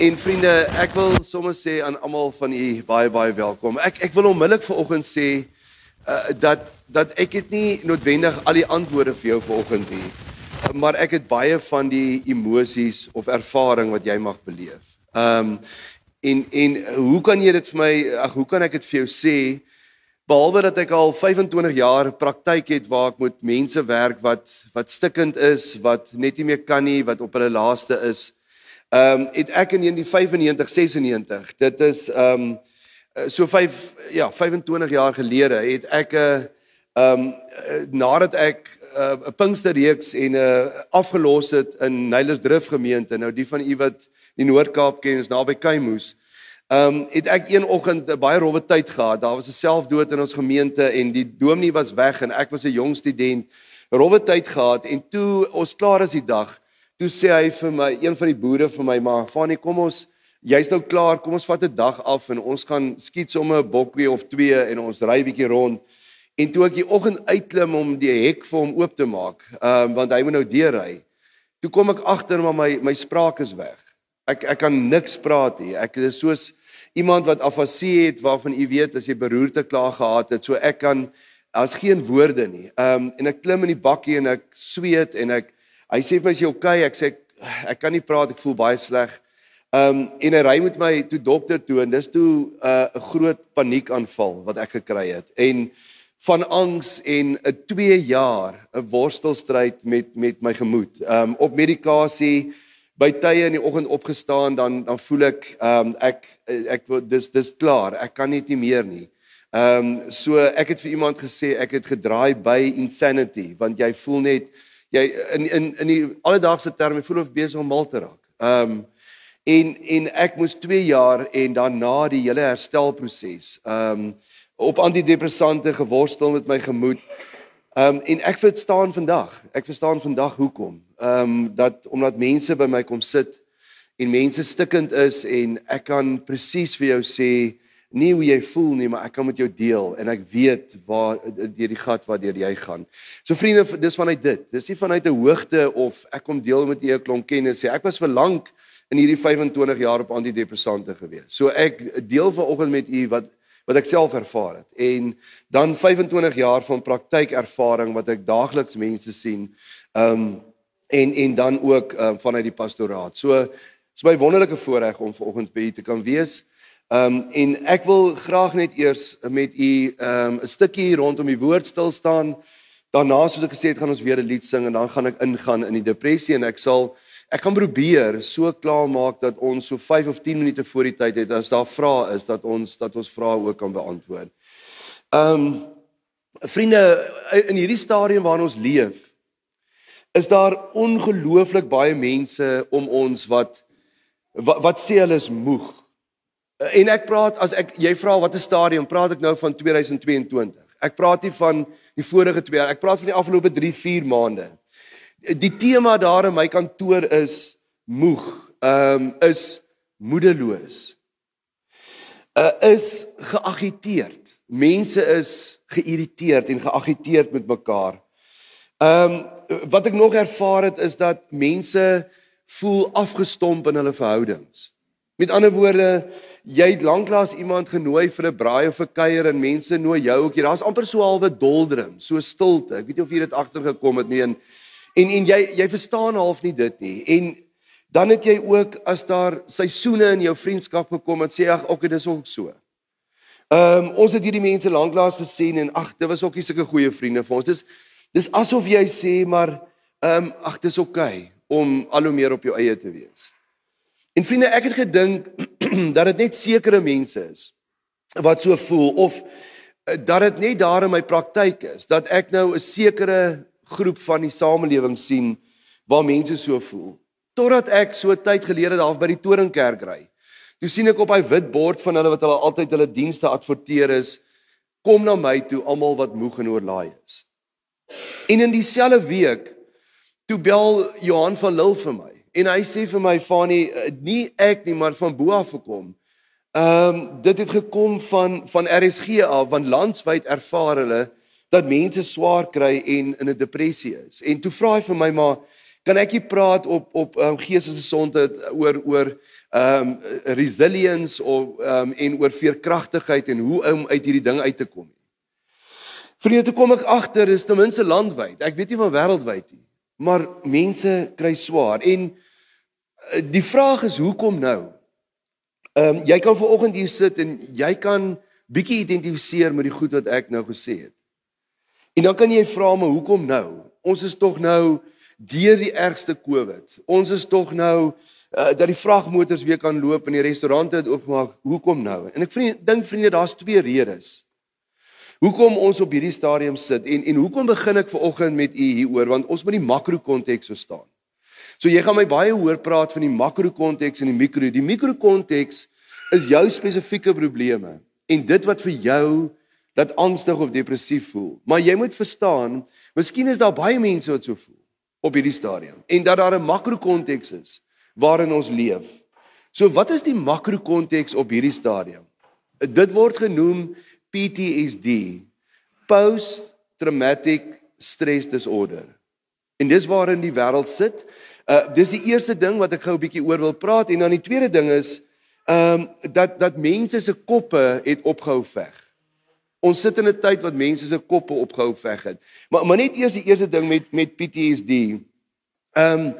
En vriende, ek wil sommer sê aan almal van u baie baie welkom. Ek ek wil onmiddellik vanoggend sê uh, dat dat ek het nie noodwendig al die antwoorde vir jou vanoggend nie. Maar ek het baie van die emosies of ervaring wat jy mag beleef. Ehm um, en en hoe kan jy dit vir my ag hoe kan ek dit vir jou sê behalwe dat ek al 25 jaar praktyk het waar ek met mense werk wat wat stikkend is, wat net nie meer kan nie, wat op hulle laaste is. Ehm um, het ek in die 95 96. Dit is ehm um, so 5 ja, 25 jaar gelede het ek 'n uh, ehm um, nadat ek eh, 'n uh, Pinksterreeks en 'n uh, afgelos het in Nylersdrift gemeente. Nou die van u wat die Noord-Kaap ken, is naby Kaimoes. Ehm um, het ek een oggend 'n baie rowwe tyd gehad. Daar was 'n selfdood in ons gemeente en die dominee was weg en ek was 'n jong student. Rowwe tyd gehad en toe ons klaar is die dag Toe sê hy vir my, een van die boere vir my, maar Fanie, kom ons, jy's nou klaar, kom ons vat 'n dag af en ons gaan skiet sommer 'n bokkie of twee en ons ry bietjie rond. En toe ek die oggend uitklim om die hek vir hom oop te maak, ehm um, want hy moet nou deurry. Toe kom ek agter maar my my spraak is weg. Ek ek kan niks praat nie. Ek is soos iemand wat afasie het waarvan u weet as jy beroerte klaar gehad het, so ek kan daar's geen woorde nie. Ehm um, en ek klim in die bakkie en ek sweet en ek Hy sê vir my, "Is jy okay?" Ek sê, "Ek kan nie praat, ek voel baie sleg." Ehm um, en hy ry met my toe dokter toe en dis toe uh, 'n uh, groot paniekaanval wat ek gekry het. En van angs en 'n 2 jaar 'n worstelstryd met met my gemoed. Ehm um, op medikasie by tye in die oggend opgestaan dan dan voel ek ehm um, ek ek dis dis klaar. Ek kan nie meer nie. Ehm um, so ek het vir iemand gesê ek het gedraai by insanity want jy voel net jy in in in die alledaagse terme voel of besig om mal te raak. Ehm um, en en ek moes 2 jaar en dan na die hele herstelproses ehm um, op antidepressante geworstel met my gemoed. Ehm um, en ek verstaan vandag. Ek verstaan vandag hoekom. Ehm um, dat omdat mense by my kom sit en mense stikkend is en ek kan presies vir jou sê nie hoe jy voel nie, maar ek kan met jou deel en ek weet waar deur die gat waardeur jy gaan. So vriende, dis vanuit dit. Dis nie vanuit 'n hoogte of ek kom deel met u 'n klomp kennis sê ek was vir lank in hierdie 25 jaar op antidepressante gewees. So ek deel vanoggend met u wat wat ek self ervaar het en dan 25 jaar van praktykervaring wat ek daagliks mense sien. Um en en dan ook um, vanuit die pastoraat. So is my wonderlike voorreg om vanoggend by u te kan wees. Ehm um, en ek wil graag net eers met u ehm um, 'n stukkie rondom die woord stil staan. Daarna soos ek gesê het, gaan ons weer 'n lied sing en dan gaan ek ingaan in die depressie en ek sal ek gaan probeer so klaar maak dat ons so 5 of 10 minute voor die tyd het as daar vrae is dat ons dat ons vrae ook kan beantwoord. Ehm um, vriende in hierdie stadium waarin ons leef is daar ongelooflik baie mense om ons wat wat, wat sê hulle is moeg En ek praat as ek jy vra watter stadium praat ek nou van 2022. Ek praat nie van die vorige 2 jaar, ek praat van die afgelope 3, 4 maande. Die tema daar in my kantoor is moeg, ehm um, is moedeloos. Uh, is geagiteerd. Mense is geïrriteerd en geagiteerd met mekaar. Ehm um, wat ek nog ervaar het is dat mense voel afgestomp in hulle verhoudings. Met ander woorde, jy het lanklaas iemand genooi vir 'n braai of 'n kuier en mense nooi jou ook hier. Daar's amper so halwe doldrum, so stilte. Ek weet nie of jy dit agtergekom het nie en en en jy jy verstaan half nie dit nie. En dan het jy ook as daar seisoene in jou vriendskap gekom wat sê ag, okay, dis ook so. Ehm um, ons het hierdie mense lanklaas gesien en ag, dit was ook nie sulke goeie vriende vir ons. Dis dis asof jy sê maar ehm um, ag, dis okay om al hoe meer op jou eie te wees. En vriende, ek het gedink dat dit net sekere mense is wat so voel of eh, dat dit net daar in my praktyk is dat ek nou 'n sekere groep van die samelewing sien waar mense so voel. Totdat ek so tyd gelede daar by die Toringkerk ry. Toe sien ek op hy wit bord van hulle wat hulle altyd hulle dienste adverteer is kom na my toe almal wat moeg en oorlaai is. En in dieselfde week toe bel Johan van Lille vir my En hy sê vir my Fani, eh, nie ek nie, maar van bo af gekom. Ehm um, dit het gekom van van RSG af, want landwyd ervaar hulle dat mense swaar kry en in 'n depressie is. En toe vra hy vir my maar kan ek nie praat op op um, geestesgesondheid oor oor ehm um, resilience of ehm um, en oor veerkragtigheid en hoe om uit hierdie ding uit te kom nie. Vriende, toe kom ek agter is ten minste landwyd. Ek weet nie van wêreldwyd nie, maar mense kry swaar en uh, die vraag is hoekom nou? Ehm um, jy kan ver oggend hier sit en jy kan bietjie identifiseer met die goed wat ek nou gesê het. En dan kan jy vra my hoekom nou? Ons is tog nou deur die ergste Covid. Ons is tog nou uh, dat die vragmotors weer kan loop en die restaurante het oopgemaak. Hoekom nou? En ek vriend, dink vriende, daar's twee redes. Hoekom ons op hierdie stadium sit en en hoekom begin ek ver oggend met u hieroor want ons moet die makro konteks verstaan. So jy gaan my baie hoor praat van die makro konteks en die mikro. Die mikro konteks is jou spesifieke probleme en dit wat vir jou dat angstig of depressief voel. Maar jy moet verstaan, miskien is daar baie mense wat so voel op hierdie stadium en dat daar 'n makrokonteks is waarin ons leef. So wat is die makrokonteks op hierdie stadium? Dit word genoem PTSD, post traumatic stress disorder. En dis waarin die wêreld sit. Uh dis die eerste ding wat ek gou 'n bietjie oor wil praat en dan die tweede ding is ehm um, dat dat mense se koppe het opgehou veg. Ons sit in 'n tyd wat mense se koppe opgehou veg het. Maar maar net eers die eerste ding met met PTSD. Ehm um,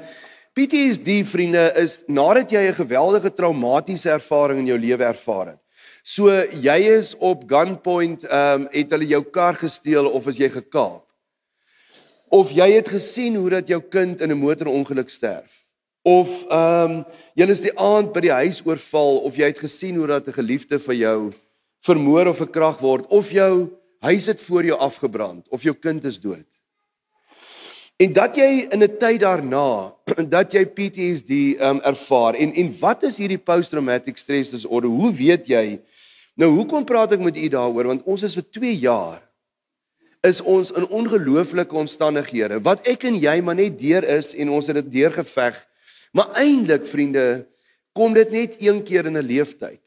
PTSD vriende is nadat jy 'n geweldige traumatiese ervaring in jou lewe ervaar het. So jy is op gunpoint ehm um, het hulle jou kar gesteel of is jy gekaap? Of jy het gesien hoe dat jou kind in 'n motorongeluk sterf? Of ehm um, jy is die aand by die huis oorval of jy het gesien hoe dat 'n geliefde vir jou vermoor of verkrag word of jou huis het voor jou afgebrand of jou kind is dood. En dat jy in 'n tyd daarna dat jy PTSD um ervaar en en wat is hierdie post traumatic stress disorder? Hoe weet jy? Nou hoekom praat ek met u daaroor? Want ons is vir 2 jaar is ons in ongelooflike omstandighede wat ek en jy maar net deur is en ons het dit deurgeveg. Maar eintlik vriende, kom dit net een keer in 'n lewenstyd.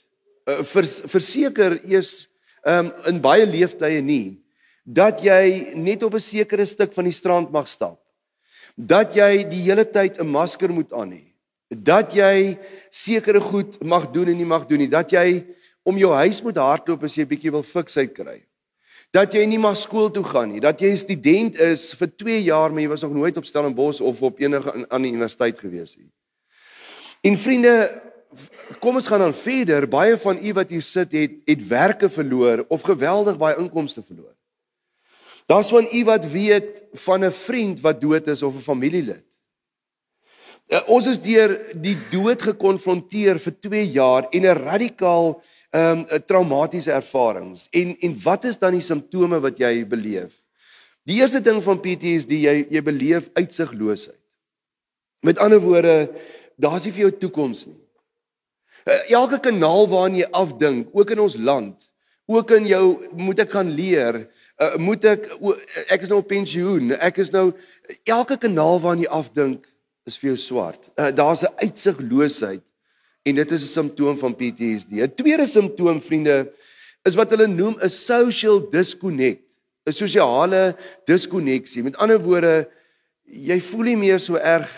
Eh, verseker eers um, in baie leeftye nie dat jy net op 'n sekere stuk van die strand mag stap. Dat jy die hele tyd 'n masker moet aan hê. Dat jy sekere goed mag doen en nie mag doen nie. Dat jy om jou huis moet hardloop as jy bietjie wil fiksheid kry. Dat jy nie maar skool toe gaan nie. Dat jy 'n student is vir 2 jaar maar jy was nog nooit op Stellenbosch of op enige ander universiteit gewees nie. En vriende, kom ons gaan dan verder. Baie van u wat hier sit het het werke verloor of geweldig baie inkomste verloor. Daar's van u wat weet van 'n vriend wat dood is of 'n familielid. Uh, ons is deur die dood gekonfronteer vir 2 jaar en 'n radikaal ehm um, traumatiese ervarings. En en wat is dan die simptome wat jy beleef? Die eerste ding van PTSD jy jy beleef uitsigloosheid. Met ander woorde, daar's nie vir jou toekoms nie. Eh, elke kanaal waarna jy afdink, ook in ons land, ook in jou moet ek gaan leer, uh, moet ek ek is nou op pensioen, ek is nou elke kanaal waarna jy afdink is vir jou swart. Uh, Daar's 'n uitsigloosheid en dit is 'n simptoom van PTSD. 'n Tweede simptoom, vriende, is wat hulle noem 'n social disconnect, 'n sosiale diskonneksie. Met ander woorde, jy voel nie meer so erg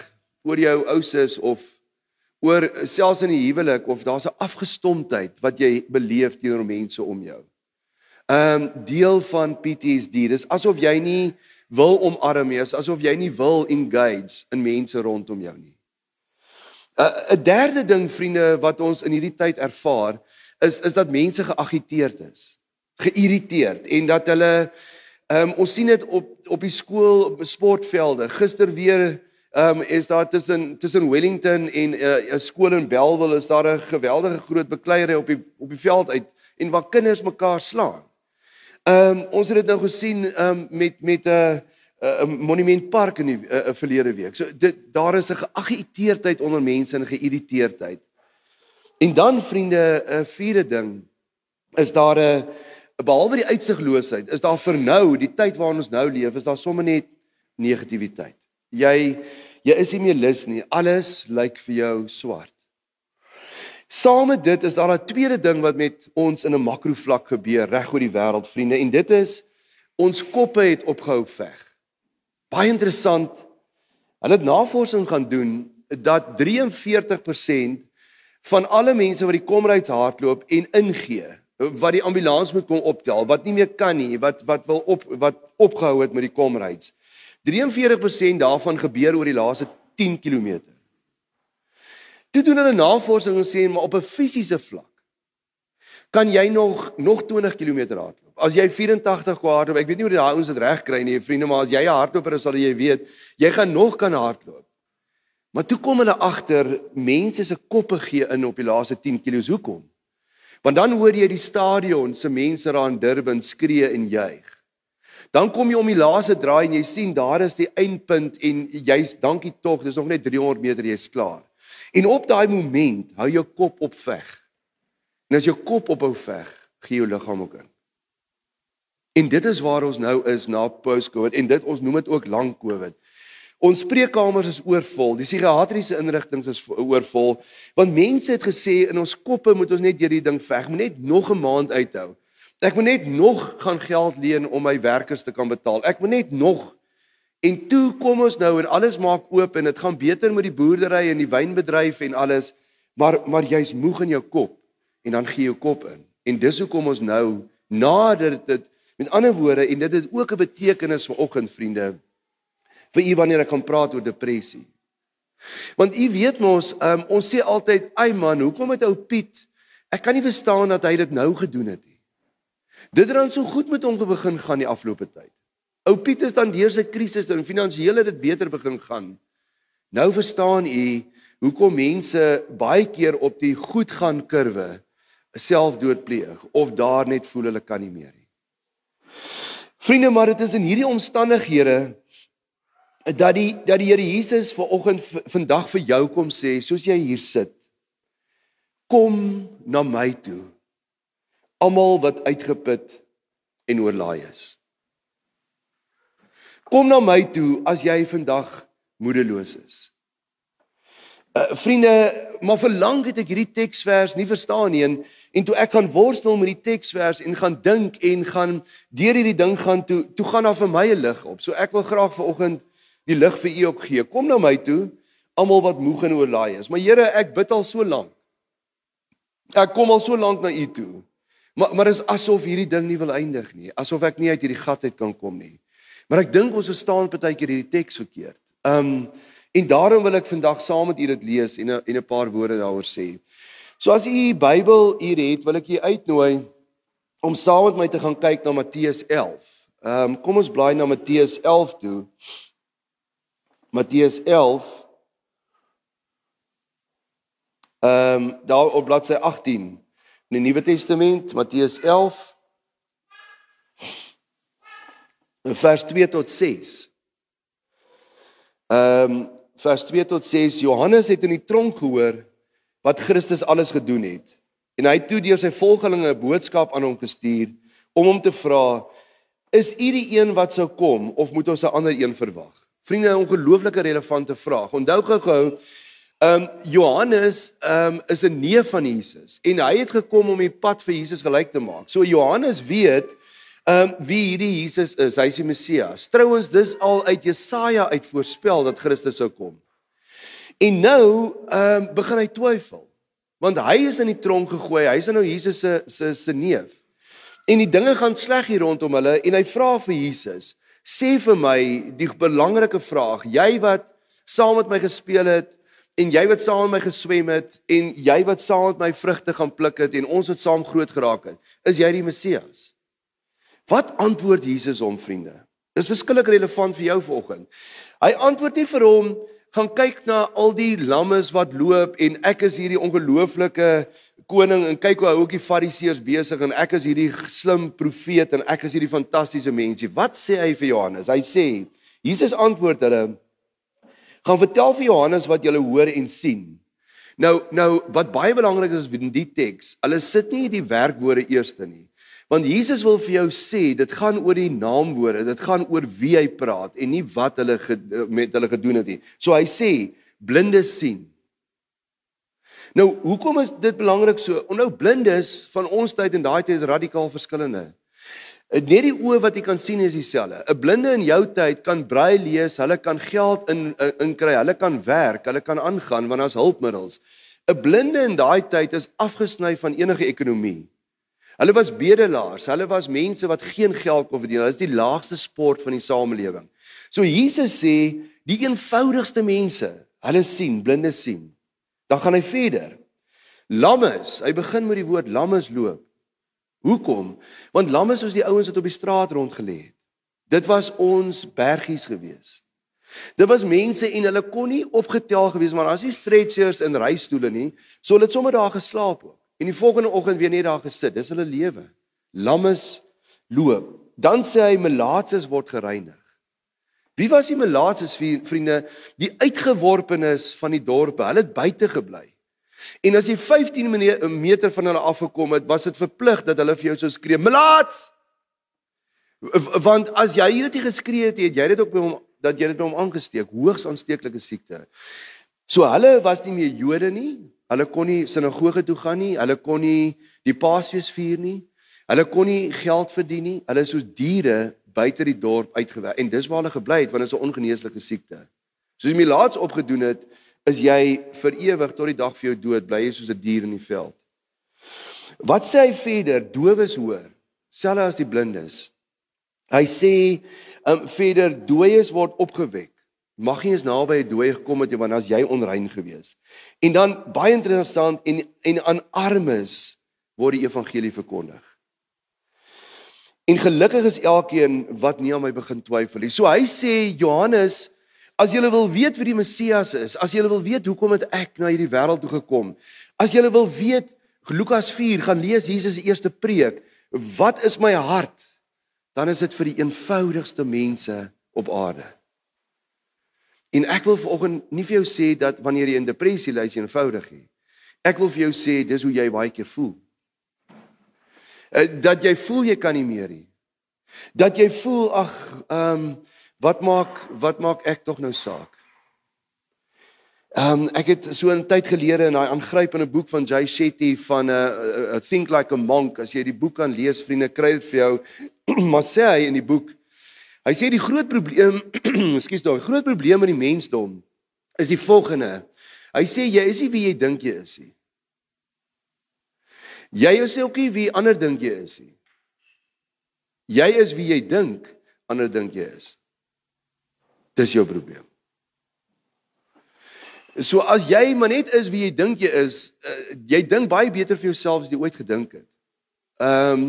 oor jou ouses of oor selfs in die huwelik of daar's 'n afgestomdheid wat jy beleef teenoor mense om jou. Um, deel van PTSD, dis asof jy nie wil omarm nie, asof jy nie wil engage in mense rondom jou nie. 'n uh, derde ding vriende wat ons in hierdie tyd ervaar is is dat mense geagiteerd is, geïrriteerd en dat hulle um, ons sien dit op op die skool op sportvelde. Gister weer um, is daar tussen tussen Wellington en eh, 'n uh, skool in Bellville is daar 'n geweldige groot bekleierery op die op die veld uit en waar kinders mekaar slaan. Ehm um, ons het dit nou gesien ehm um, met met 'n uh, 'n uh, monumentpark in die uh, uh, verlede week. So dit daar is 'n geagiteerdheid onder mense en geïrriteerdheid. En dan vriende, 'n uh, vierde ding is daar 'n uh, behalwe die uitsigloosheid, is daar vir nou, die tyd waarin ons nou leef, is daar sommer net negativiteit. Jy jy is nie meer lus nie. Alles lyk vir jou swart. Saam met dit is daar 'n tweede ding wat met ons in 'n makrovlak gebeur reg oor die wêreld, vriende, en dit is ons koppe het opgehou veg. Baie interessant. Hulle het navorsing gaan doen dat 43% van alle mense wat die komryds hardloop en ingee wat die ambulans moet kom optel wat nie meer kan nie wat wat wil op wat opgehou het met die komryds 43% daarvan gebeur oor die laaste 10 km toe doen hulle navorsing en sê maar op 'n fisiese vlak kan jy nog nog 20 km hardloop as jy 84 kwa hardloop ek weet nie hoe daai ouens dit reg kry nie vriende maar as jy 'n hardloper is sal jy weet jy gaan nog kan hardloop Maar toe kom hulle agter mense se koppe gee in op die laaste 10 km. Hoekom? Want dan hoor jy die stadion se mense daar in Durban skree en juig. Dan kom jy om die laaste draai en jy sien daar is die eindpunt en jy's dankie tog, dis nog net 300 meter jy's klaar. En op daai oomblik hou jou kop op veg. En as jou kop ophou veg, gee jou liggaam ook in. En dit is waar ons nou is na post-COVID en dit ons noem dit ook lank COVID. Ons spreekkamers is oorvol. Die psigiatriese inrigtinge is oorvol. Want mense het gesê in ons koppe moet ons net deur die ding veg, moet net nog 'n maand uithou. Ek moet net nog gaan geld leen om my werkers te kan betaal. Ek moet net nog En toe kom ons nou en alles maak oop en dit gaan beter met die boerdery en die wynbedryf en alles, maar maar jy's moeg in jou kop en dan gee jou kop in. En dis hoekom ons nou nader dit met ander woorde en dit het ook 'n betekenis vir oggend vriende vir u wanneer ek gaan praat oor depressie. Want u weet mos, um, ons sê altyd, "Ai man, hoekom het ou Piet ek kan nie verstaan dat hy dit nou gedoen het nie." Dit het dan so goed met hom begin gaan die afgelope tyd. Ou Piet is dan deur sy krisis en finansiële dit beter begin gaan. Nou verstaan u hoekom mense baie keer op die goed gaan kurwe selfdood pleeg of daar net voel hulle kan nie meer nie. Vriende, maar dit is in hierdie omstandighede dat die dat die Here Jesus vanoggend vandag vir jou kom sê soos jy hier sit kom na my toe almal wat uitgeput en oorlaai is kom na my toe as jy vandag moedeloos is uh, vriende maar vir lank het ek hierdie teksvers nie verstaan nie en en toe ek gaan worstel met die teksvers en gaan dink en gaan deur hierdie ding gaan toe toe gaan daar vir my 'n lig op so ek wil graag vanoggend die lig vir u ook gee. Kom na my toe, almal wat moeg en oorlaai is. Maar Here, ek bid al so lank. Ek kom al so lank na u toe. Maar maar is asof hierdie ding nie wil eindig nie, asof ek nie uit hierdie gat uit kan kom nie. Maar ek dink ons verstaan partykeer hierdie teks verkeerd. Um en daarom wil ek vandag saam met u dit lees en en 'n paar woorde daaroor sê. So as u u Bybel hier het, wil ek u uitnooi om saam met my te gaan kyk na Matteus 11. Ehm um, kom ons blaai na Matteus 11 toe. Matteus 11 Ehm um, daar op bladsy 18 in die Nuwe Testament, Matteus 11 vers 2 tot 6. Ehm um, vers 2 tot 6 Johannes het in die tronk gehoor wat Christus alles gedoen het. En hy het toe deur sy volgelinge 'n boodskap aan hom gestuur om hom te vra: "Is u die een wat sou kom of moet ons 'n ander een verwag?" Vriende, 'n ongelooflike relevante vraag. Onthou gou-gou, ehm um, Johannes ehm um, is 'n neef van Jesus en hy het gekom om die pad vir Jesus gelyk te maak. So Johannes weet ehm um, wie hierdie Jesus is. Hy is die Messias. Trouwens, dis al uit Jesaja uit voorspel dat Christus sou kom. En nou ehm um, begin hy twyfel. Want hy is in die tronk gegooi. Hy is nou Jesus se se se neef. En die dinge gaan sleg hier rondom hulle en hy vra vir Jesus sê vir my die belangrike vraag, jy wat saam met my gespeel het en jy wat saam met my geswem het en jy wat saam met my vrugte gaan pluk het en ons wat saam groot geraak het, is jy die Messias? Wat antwoord Jesus hom vriende? Dis verskillik relevant vir jou vanoggend. Hy antwoord nie vir hom gaan kyk na al die lammes wat loop en ek is hierdie ongelooflike koning en kyk hoe hou ook die fariseërs besig en ek is hierdie slim profeet en ek is hierdie fantastiese mensie. Wat sê hy vir Johannes? Hy sê Jesus antwoord hulle gaan vertel vir Johannes wat julle hoor en sien. Nou nou wat baie belangrik is in die teks, hulle sit nie die werkwoorde eerste nie. Want Jesus wil vir jou sê, dit gaan oor die naamwoorde, dit gaan oor wie hy praat en nie wat hulle met hulle gedoen het nie. So hy sê blindes sien, Nou, hoekom is dit belangrik so? Onthou blindes van ons tyd en daai tyd radikaal verskillende. Net die oë wat jy kan sien is dieselfde. 'n Blinde in jou tyd kan braai lees, hulle kan geld in in kry, hulle kan werk, hulle kan aangaan want daar's hulpmiddels. 'n Blinde in daai tyd is afgesny van enige ekonomie. Hulle was bedelaars, hulle was mense wat geen geld kon verdien. Hulle is die laagste sport van die samelewing. So Jesus sê die eenvoudigste mense, hulle sien, blinde sien. Dan gaan hy verder. Lammes, hy begin met die woord lammes loop. Hoekom? Want lammes was die ouens wat op die straat rondgelê het. Dit was ons bergies gewees. Dit was mense en hulle kon nie opgetel gewees maar as die stretchers in reistoele nie, sou hulle sommer daar geslaap ook. En die volgende oggend weer net daar gesit. Dis hulle lewe. Lammes loop. Dan sê hy melaatses word gereinig. Wie was die melaatses vriende? Die uitgeworpenes van die dorpe. Hulle het buite gebly. En as jy 15 meter van hulle afgekom het, was dit verplig dat hulle vir jou sou skree: "Melaats!" Want as jy dit geskree het, het jy dit ook by hom dat jy dit by hom aangesteek, hoogs aansteeklike siekte. So hulle was nie meer Jode nie. Hulle kon nie sinagoge toe gaan nie. Hulle kon nie die Paasfees vier nie. Hulle kon nie geld verdien nie. Hulle is soos diere buite die dorp uitgewerk en dis waar hulle gebly het want dit is 'n ongeneeslike siekte. Soos die Milaats opgedoen het, is jy vir ewig tot die dag vir jou dood bly jy soos 'n dier in die veld. Wat sê hy verder? Dowes hoor, selfs as die blindes. Hy sê um, verder dooies word opgewek. Mag nie eens naby 'n dooie gekom het want as jy onrein gewees. En dan baie interessant en en aan armes word die evangelie verkondig. En gelukkig is elkeen wat nie aan my begin twyfel nie. So hy sê Johannes, as jy wil weet wie die Messias is, as jy wil weet hoekom het ek na hierdie wêreld toe gekom, as jy wil weet Lukas 4 gaan lees Jesus se eerste preek, wat is my hart? dan is dit vir die eenvoudigste mense op aarde. En ek wil vanoggend nie vir jou sê dat wanneer jy in depressie lê, is eenvoudig nie. Ek wil vir jou sê dis hoe jy baie keer voel. Eh, dat jy voel jy kan nie meer nie. Dat jy voel ag, ehm um, wat maak wat maak ek tog nou saak? Ehm um, ek het so 'n tyd gelede in daai aangrypende boek van Jay Shetty van 'n uh, uh, uh, Think Like a Monk, as jy die boek kan lees, vriende, kry dit vir jou. maar sê hy in die boek, hy sê die groot probleem, ekskuus daai, groot probleem in die mensdom is die volgende. Hy sê jy is nie wie jy dink jy is nie. Jy is ook nie wie ander dink jy is nie. Jy is wie jy dink ander dink jy is. Dis jou probleem. So as jy maar net is wie jy dink jy is, uh, jy dink baie beter vir jouself as jy ooit gedink het. Ehm um,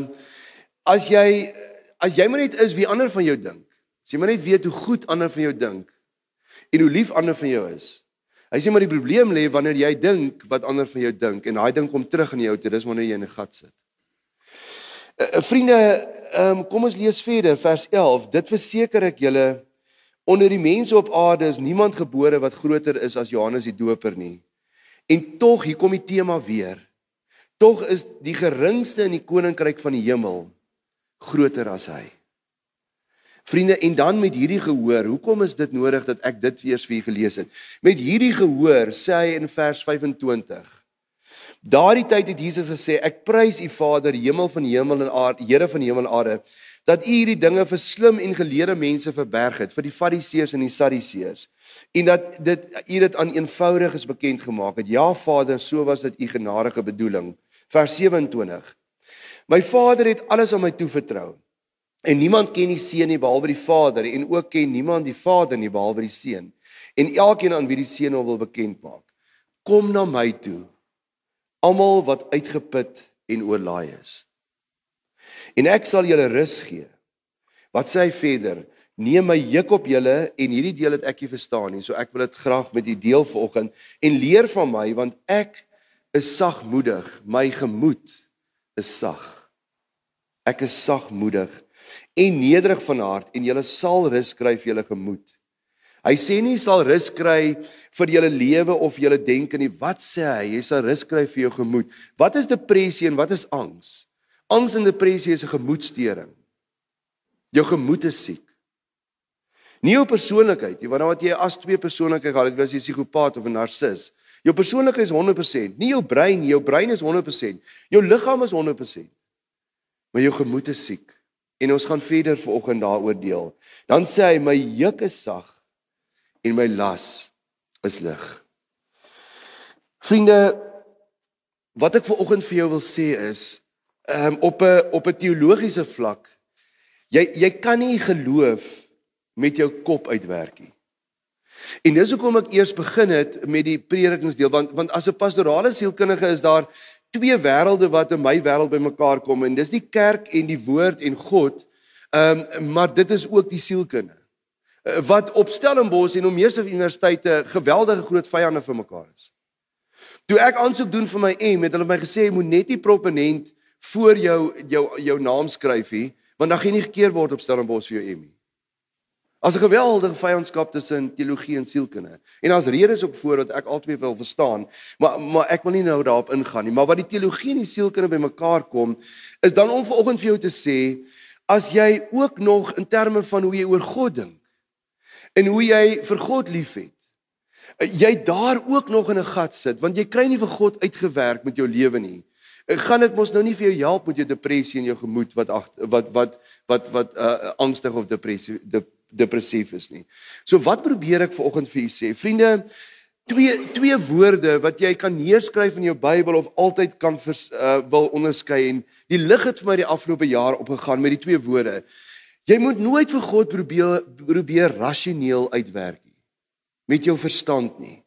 as jy as jy maar net is wie ander van jou dink. As jy maar net weet hoe goed ander van jou dink en hoe lief ander van jou is. Hy sê maar die probleem lê wanneer jy dink wat ander van jou dink en daai ding kom terug in jou toe, dis wanneer jy in 'n gat sit. Uh, vriende, um, kom ons lees verder vers 11. Dit verseker ek julle Onder die mense op aarde is niemand gebore wat groter is as Johannes die Doper nie. En tog hier kom die tema weer. Tog is die geringste in die koninkryk van die hemel groter as hy. Vriende, en dan met hierdie gehoor, hoekom is dit nodig dat ek dit weer vir julle gelees het? Met hierdie gehoor sê hy in vers 25. Daardie tyd het Jesus gesê, ek prys U Vader, hemel van hemel en aarde, Here van hemel en aarde, dat u hierdie dinge vir slim en geleerde mense verberg het vir die fariseërs en die sadiseërs en dat dit u dit aan eenvoudiges bekend gemaak het ja Vader so was dit u genadige bedoeling vers 27 my Vader het alles aan my toevertrou en niemand ken die seun nie behalwe die Vader en ook ken niemand die Vader nie behalwe die seun en elkeen aan wie die seun hom wil bekend maak kom na my toe almal wat uitgeput en oorlaai is en ek sal julle rus gee. Wat sê hy verder? Neem my juk op julle en hierdie deel het ek nie verstaan nie, so ek wil dit graag met u deel vanoggend en leer van my want ek is sagmoedig, my gemoed is sag. Ek is sagmoedig en nederig van hart en julle sal rus kry vir julle gemoed. Hy sê nie sal rus kry vir julle lewe of julle denke nie. Wat sê hy? Jy sal rus kry vir jou gemoed. Wat is depressie en wat is angs? Angs en depressie is 'n gemoedstoring. Jou gemoed is siek. Nie jou persoonlikheid nie, want dan wat jy as twee persoonlikhede gehad het, was jy psigopaat of 'n narcis. Jou persoonlikheid is 100%, nie jou brein nie, jou brein is 100%. Jou liggaam is 100%. Maar jou gemoed is siek. En ons gaan verder vanoggend daaroor deel. Dan sê hy my juk is sag en my las is lig. Vriende, wat ek ver oggend vir jou wil sê is um, op 'n op 'n teologiese vlak jy jy kan nie geloof met jou kop uitwerk nie. En dis hoekom ek eers begin het met die predikingsdeel want want as 'n pastorale sielkundige is daar twee wêrelde wat in my wêreld bymekaar kom en dis die kerk en die woord en God. Ehm um, maar dit is ook die sielkunde. Uh, wat op Stellenbosch en op meeste universiteite geweldige groot vyande vir mekaar is. Toe ek aansoek doen vir my M, het hulle my gesê jy moet net nie proponent voor jou jou jou naam skryf nie, want dan gaan jy nie gekeer word op Stellenbosch vir jou M nie. As 'n geweldige vyandskap tussen teologie en sielkunde. En daar's redes ook voor wat ek altyd wil verstaan, maar maar ek wil nie nou daarop ingaan nie, maar wat die teologie en die sielkunde bymekaar kom, is dan om vanoggend vir jou te sê, as jy ook nog in terme van hoe jy oor God dink en hoe jy vir God liefhet, jy daar ook nog in 'n gat sit want jy kry nie vir God uitgewerk met jou lewe nie. Gaan dit mos nou nie vir jou help met jou depressie en jou gemoed wat ach, wat wat wat wat uh, angstig of depressief de, depressief is nie. So wat probeer ek vanoggend vir u sê? Vriende, twee twee woorde wat jy kan neerskryf in jou Bybel of altyd kan vers, uh, wil onderskei en die lig het vir my die afgelope jaar opgegaan met die twee woorde. Jy moet nooit vir God probeer probeer rasioneel uitwerk met jou verstand nie.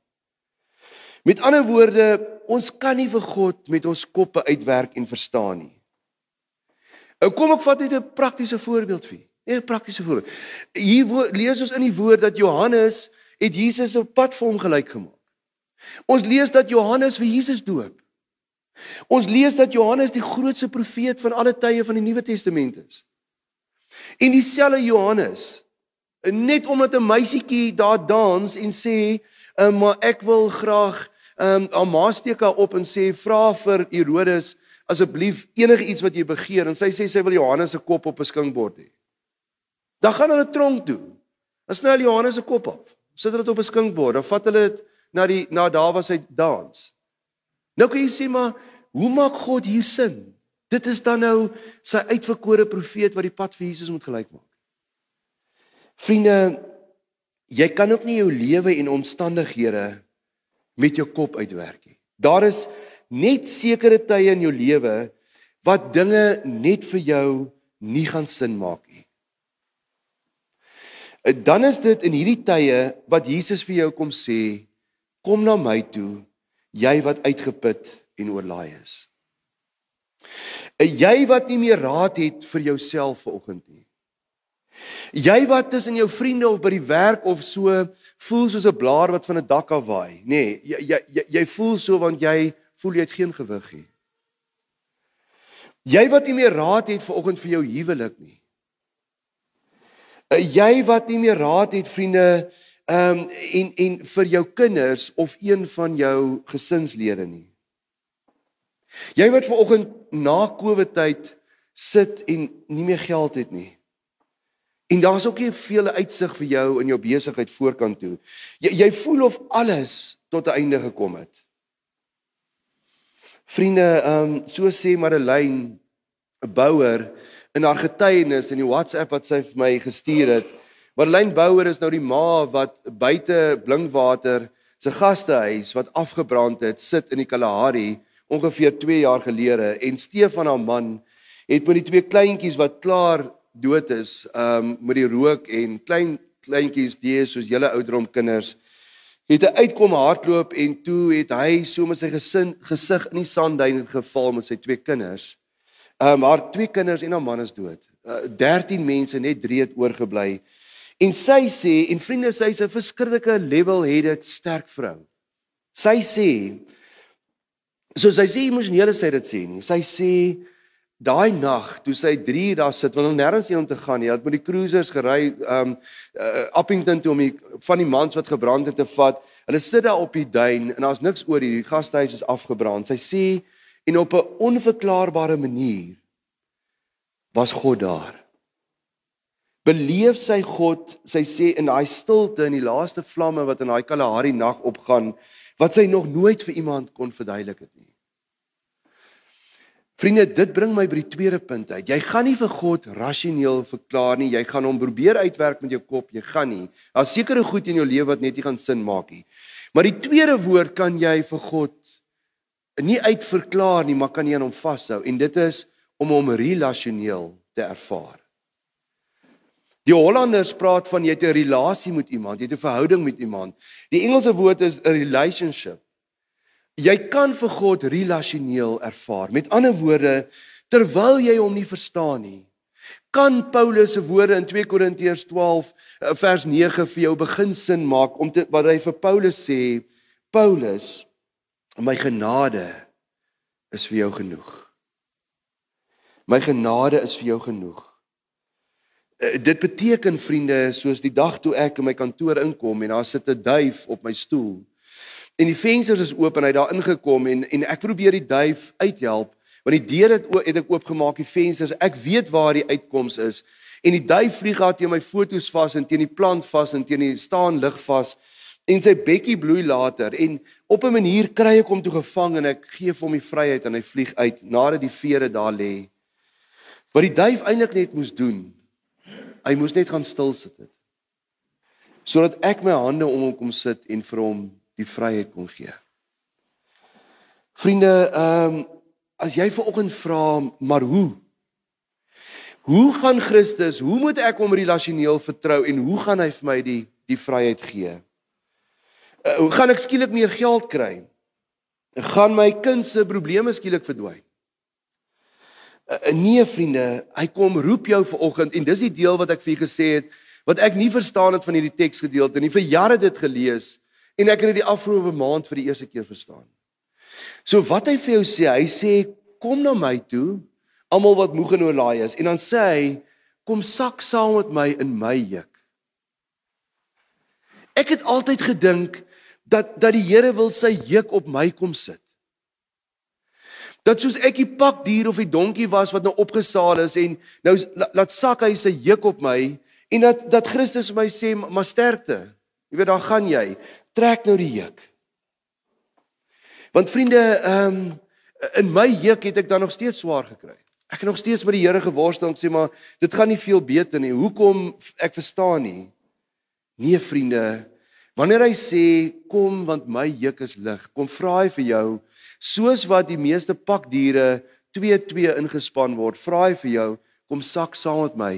Met ander woorde, ons kan nie vir God met ons koppe uitwerk en verstaan nie. Ou kom ek vat net 'n praktiese voorbeeld vir. 'n Praktiese voorbeeld. Hier lees ons in die woord dat Johannes het Jesus op pad vir hom gelyk gemaak. Ons lees dat Johannes vir Jesus doop. Ons lees dat Johannes die grootste profeet van alle tye van die Nuwe Testament is. En dieselfde Johannes net omdat 'n meisietjie daar dans en sê, um, "Maar ek wil graag um haar ma steek haar op en sê vra vir Herodes asseblief enige iets wat jy begeer." En sy sê sy wil Johannes se kop op 'n skinkbord hê. Dan gaan hulle tronk toe. Dan sny hulle Johannes se kop af. Sit dit op 'n skinkbord. Dan vat hulle dit na die na daar waar hy dans. Nou kan jy sê maar hoe maak God hier sin? Dit is dan nou sy uitverkore profeet wat die pad vir Jesus moet gelyk maak. Vriende, jy kan ook nie jou lewe en omstandighede met jou kop uitwerk nie. Daar is net sekere tye in jou lewe wat dinge net vir jou nie gaan sin maak nie. Dan is dit in hierdie tye wat Jesus vir jou kom sê, kom na my toe, jy wat uitgeput en oorlaai is. Jy wat nie meer raad het vir jouself vanoggend nie. Jy wat tussen jou vriende of by die werk of so voel soos 'n blaar wat van 'n dak af waai, nê? Nee, jy, jy jy voel so want jy voel jy het geen gewig nie. Jy wat nie meer raad het vir oggend vir jou huwelik nie. Uh, jy wat nie meer raad het vriende ehm um, en en vir jou kinders of een van jou gesinslede nie. Jy wat ver oggend na Covid tyd sit en nie meer geld het nie. En daar's ook nie veel uitsig vir jou in jou besigheid voorkant toe. Jy jy voel of alles tot 'n einde gekom het. Vriende, ehm um, so sê Marelyn, 'n bouer in haar getuienis in die WhatsApp wat sy vir my gestuur het. Marelyn Bouwer is nou die ma wat buite Blinkwater se gastehuis wat afgebrand het, sit in die Kalahari ongeveer 2 jaar gelede en Stefan haar man het met die twee kleintjies wat klaar dood is, um met die rook en klein kleintjies die is soos julle ouderdom kinders het hy uitkom hardloop en toe het hy so met sy gesin gesig in die sandduin geval met sy twee kinders. Um haar twee kinders en haar man is dood. Uh, 13 mense net 3 het oorgebly. En sy sê en vriende sy is 'n verskriklike level-headed sterk vrou. Sy sê so sy sê emosionele sy dit sê nie. Sy sê Daai nag toe sy 3 daar sit, want hulle nêrens heen om te gaan nie. Hulle het met die cruisers gery um uh, Appington toe om die van die mans wat gebrand het te vat. Hulle sit daar op die duin en daar's niks oor hier. Die gastehuis is afgebrand. Sy sê en op 'n onverklaarbare manier was God daar. Beleef sy God, sy sê in daai stilte in die laaste vlamme wat in daai Kalahari nag opgaan wat sy nog nooit vir iemand kon verduidelik het nie. Vriende, dit bring my by die tweede punt uit. Jy gaan nie vir God rasioneel verklaar nie. Jy gaan hom probeer uitwerk met jou kop. Jy gaan nie. Daar's sekere goed in jou lewe wat net nie gaan sin maak nie. Maar die tweede woord kan jy vir God nie uitverklaar nie, maar kan jy aan hom vashou en dit is om hom relasioneel te ervaar. Die Hollanders praat van jy het 'n relasie met iemand, jy het 'n verhouding met iemand. Die Engelse woord is 'n relationship. Jy kan vir God relasioneel ervaar. Met ander woorde, terwyl jy hom nie verstaan nie, kan Paulus se woorde in 2 Korintiërs 12 eh, vers 9 vir jou begin sin maak om te wat hy vir Paulus sê, Paulus, my genade is vir jou genoeg. My genade is vir jou genoeg. Uh, dit beteken vriende, soos die dag toe ek in my kantoor inkom en daar sit 'n duif op my stoel en die vensters is oop en hy daar ingekom en en ek probeer die duif uithelp want die deur het het ek oopgemaak die vensters ek weet waar die uitkoms is en die duif vlieg daar teen my fotos vas en teen die plant vas en teen die staan lig vas en sy bekkie bloei later en op 'n manier kry ek hom toe gevang en ek gee vir hom die vryheid en hy vlieg uit nadat die vere daar lê wat die duif eintlik net moes doen hy moes net gaan stil sit het sodat ek my hande om hom kom sit en vir hom die vryheid kon gee vriende ehm um, As jy ver oggend vra, maar hoe? Hoe gaan Christus, hoe moet ek hom relasioneel vertrou en hoe gaan hy vir my die die vryheid gee? Uh, hoe gaan ek skielik meer geld kry? Gaan my kind se probleme skielik verdwyn? Uh, nee vriende, hy kom roep jou ver oggend en dis die deel wat ek vir julle gesê het wat ek nie verstaan het van hierdie teksgedeelte nie. Vir jare dit gelees en ek het dit die afgelope maand vir die eerste keer verstaan. So wat hy vir jou sê, hy sê kom na my toe, almal wat moeg en oorlaai is, en dan sê hy kom sak saam met my in my juk. Ek het altyd gedink dat dat die Here wil sy juk op my kom sit. Dat soos ek die pakdier of die donkie was wat nou opgesaal is en nou laat sak hy sy juk op my en dat dat Christus my sê maar sterkte. Jy weet dan gaan jy trek nou die juk. Want vriende, ehm um, in my juk het ek dan nog steeds swaar gekry. Ek het nog steeds met die Here geworstel en sê maar dit gaan nie veel beter nie. Hoekom ek verstaan nie. Nee vriende, wanneer hy sê kom want my juk is lig, kom vra hy vir jou soos wat die meeste pakdiere 2-2 ingespan word, vra hy vir jou kom sak saam met my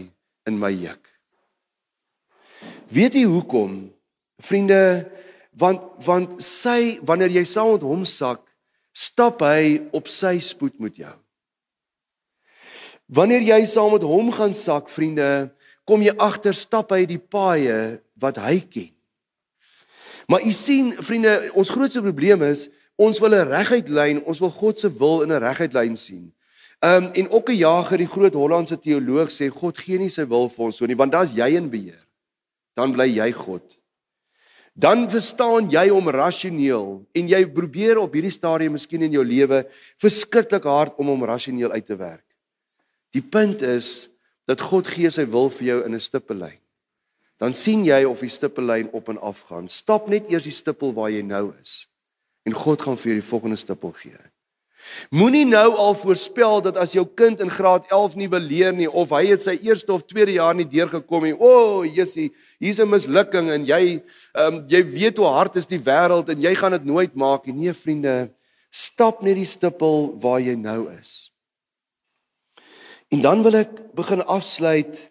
in my juk. Weet jy hoekom? Vriende, want want sy wanneer jy saam met hom sak stap hy op sy spoed met jou wanneer jy saam met hom gaan sak vriende kom jy agter stap hy die paaie wat hy ken maar u sien vriende ons grootste probleem is ons wil 'n reguit lyn ons wil God se wil in 'n reguit lyn sien Um en ook 'n jager, die groot Hollandse teoloog sê God gee nie sy wil vir ons so nie, want dan's jy in beheer. Dan bly jy God dan verstaan jy hom rasioneel en jy probeer op hierdie stadium miskien in jou lewe verskriklik hard om hom rasioneel uit te werk. Die punt is dat God gee sy wil vir jou in 'n stippellyn. Dan sien jy of die stippellyn op en af gaan. Stap net eers die stippel waar jy nou is en God gaan vir jou die volgende stippel gee. Moenie nou al voorspel dat as jou kind in graad 11 nie wil leer nie of hy het sy eerste of tweede jaar nie deurgekom nie. O, oh, Jessie, hier's 'n mislukking en jy ehm um, jy weet hoe hard is die wêreld en jy gaan dit nooit maak nie. Nee, vriende, stap net die stippel waar jy nou is. En dan wil ek begin afsluit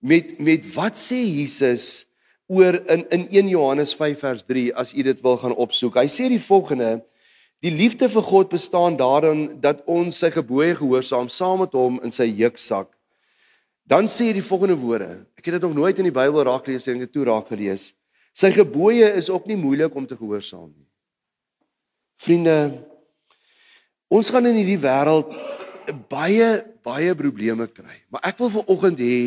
met met wat sê Jesus oor in in 1 Johannes 5 vers 3 as u dit wil gaan opsoek. Hy sê die volgende Die liefde vir God bestaan daarin dat ons sy gebooie gehoorsaam saam met hom in sy juk sak. Dan sê hy die volgende woorde. Ek het dit nog nooit in die Bybel raak gelees en dit toe raak gelees. Sy gebooie is ook nie moeilik om te gehoorsaam nie. Vriende, ons gaan in hierdie wêreld baie baie probleme kry. Maar ek wil vanoggend hê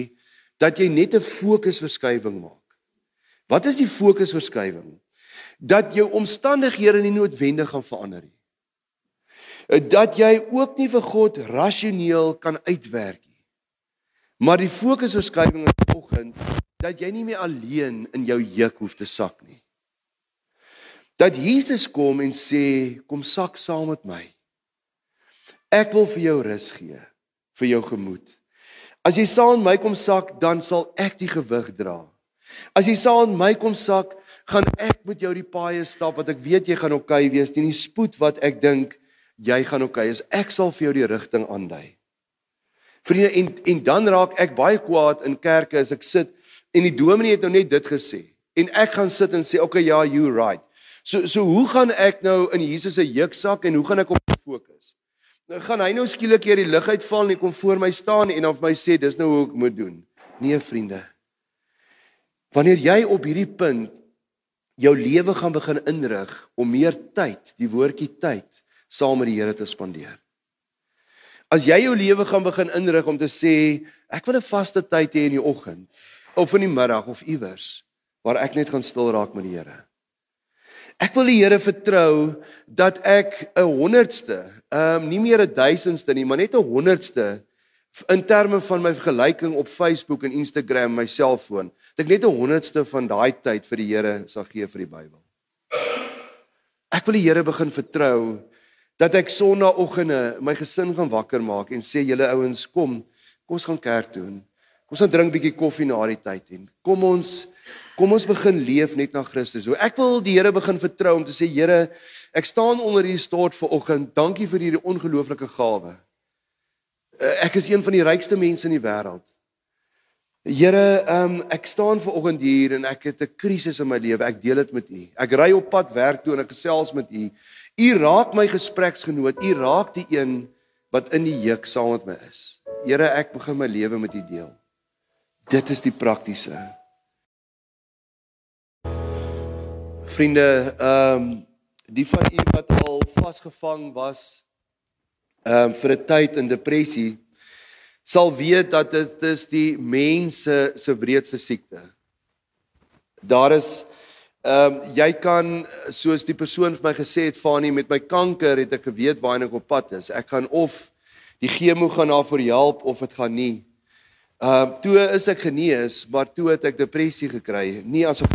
dat jy net 'n fokusverskywing maak. Wat is die fokusverskywing? dat jou omstandighede nie noodwendig gaan verander nie. Dat jy ook nie vir God rasioneel kan uitwerk nie. Maar die fokusverskywing is vanoggend dat jy nie meer alleen in jou juk hoef te sak nie. Dat Jesus kom en sê, kom sak saam met my. Ek wil vir jou rus gee vir jou gemoed. As jy saam my kom sak, dan sal ek die gewig dra. As jy saam my kom sak, gaan ek met jou die paaie stap wat ek weet jy gaan oukei okay wees teen die spoed wat ek dink jy gaan oké, okay, ek sal vir jou die rigting aandui. Vriende en en dan raak ek baie kwaad in kerke as ek sit en die dominee het nou net dit gesê en ek gaan sit en sê okay ja you right. So so hoe gaan ek nou in Jesus se juksak en hoe gaan ek op fokus? Nou gaan hy nou skielik hier die lig uitval en hy kom voor my staan en of my sê dis nou hoe ek moet doen. Nee vriende. Wanneer jy op hierdie punt jou lewe gaan begin inrig om meer tyd, die woordjie tyd, saam met die Here te spandeer. As jy jou lewe gaan begin inrig om te sê ek wil 'n vaste tyd hê in die oggend of in die middag of iewers waar ek net gaan stil raak met die Here. Ek wil die Here vertrou dat ek 'n honderdste, ehm um, nie meer 'n duisendste nie, maar net 'n honderdste in terme van my vergelyking op Facebook en Instagram my selfoon, dat ek net 'n honderdste van daai tyd vir die Here sal gee vir die Bybel. Ek wil die Here begin vertrou dat ek sonnaandoggende my gesin gaan wakker maak en sê julle ouens kom kom ons gaan kerk toe kom ons gaan drink bietjie koffie na die tyd en kom ons kom ons begin leef net na Christus. Hoe ek wil die Here begin vertrou om te sê Here, ek staan onder hierdie stort vir oggend. Dankie vir hierdie ongelooflike gawe. Eh, ek is een van die rykste mense in die wêreld. Here, um, ek staan ver oggend hier en ek het 'n krisis in my lewe. Ek deel dit met U. Ek ry op pad werk toe en ek gesels met U. U raak my gespreksgenoot. U raak die een wat in die juk saam met my is. Here, ek begin my lewe met U deel. Dit is die praktiese. Vriende, ehm um, die van u wat al vasgevang was ehm um, vir 'n tyd in depressie sal weet dat dit is die mense se wreedste siekte. Daar is Ehm um, jy kan soos die persoon vir my gesê het Fanie met my kanker het ek geweet waar ek op pad is. Ek gaan of die chemo gaan daarvoor help of dit gaan nie. Ehm uh, toe is ek genees, maar toe het ek depressie gekry, nie as 'n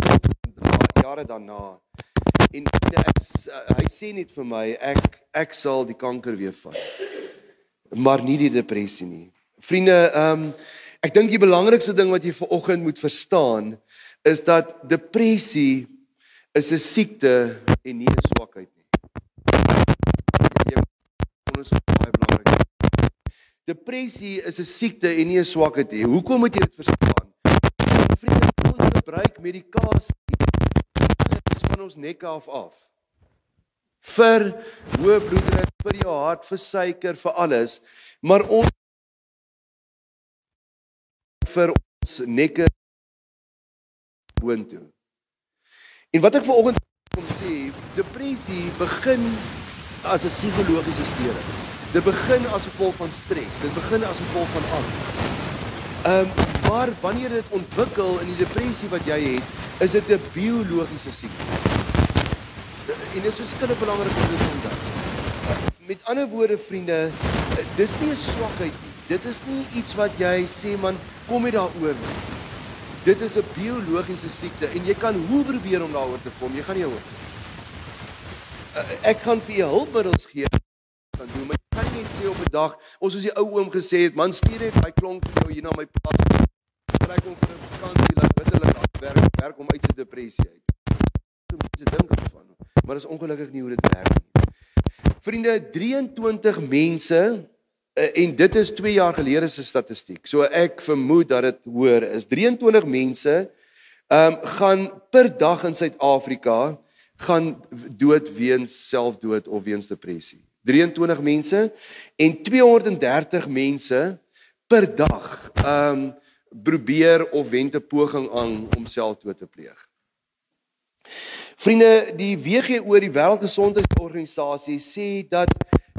jare daarna. En ek, hy sê net vir my ek ek sal die kanker weer vat. Maar nie die depressie nie. Vriende, ehm um, ek dink die belangrikste ding wat jy vir oggend moet verstaan is dat depressie is 'n siekte en nie 'n swakheid nie. Ons baie belangrik. Depressie is 'n siekte en nie 'n swakheid nie. Hoekom moet jy dit verstaan? Vriende, ons gebruik medikasie van ons nek af af. Vir hoë bloeddruk, vir jou hart, vir suiker, vir alles, maar ons vir ons nekke boontoe. En wat ek vanoggend kom sê, depressie begin as 'n psigologiese storie. Dit begin as gevolg van stres, dit begin as gevolg van angs. Ehm um, maar wanneer dit ontwikkel in die depressie wat jy het, is dit 'n biologiese siekte. En dit is verskillend belangrik om dit te onthou. Met ander woorde vriende, dis nie 'n swakheid nie. Dit is nie iets wat jy sê man, kom jy daaroor nie. Dit is 'n biologiese siekte en jy kan hoe probeer om daaroor te kom, jy gaan nie hoor. Ek gaan vir jou hulpmiddels gee kan doen, maar jy kan nie net sê op 'n dag, ons soos die ou oom gesê het, man stuur net hy klonk vir jou hier na my plaas. Trek hom vir 'n vakansie, laat bitterlik afwerk, werk om uit sy depressie uit. Mense dink daarvan, maar dit is ongelukkig nie hoe dit werk nie. Vriende, 23 mense Eh, en dit is 2 jaar gelede se statistiek. So ek vermoed dat dit hoër is. 23 mense ehm um, gaan per dag in Suid-Afrika gaan dood weens selfdood of weens depressie. 23 mense en 230 mense per dag ehm um, probeer of wend 'n poging aan om selfdood te pleeg. Vriende, die WHO, die Wêreldgesondheidsorganisasie sê dat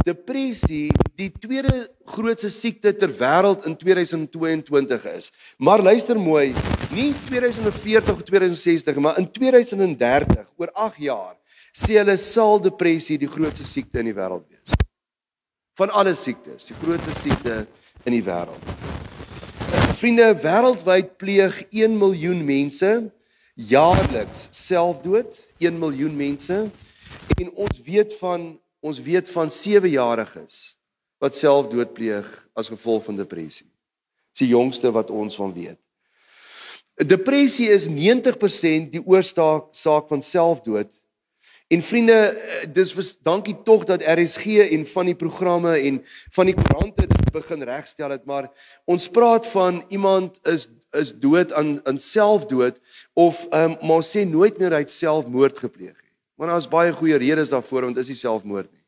depressie die tweede grootste siekte ter wêreld in 2022 is. Maar luister mooi, nie 2040 of 2060, maar in 2030, oor 8 jaar, sê hulle sal depressie die grootste siekte in die wêreld wees. Van alle siektes, die grootste siekte in die wêreld. Vriende, wêreldwyd pleeg 1 miljoen mense jaarliks selfdood, 1 miljoen mense en ons weet van ons weet van 7-jariges wat selfdood pleeg as gevolg van depressie. Dis die jongste wat ons van weet. Depressie is 90% die oorsaak saak van selfdood En vriende, eh, dis was dankie tog dat RSG en van die programme en van die koerante dit begin regstel het, maar ons praat van iemand is is dood aan aan selfdood of um, maar sê nooit meer hy het selfmoord gepleeg nie. Want daar's baie goeie redes daarvoor want is nie selfmoord nie.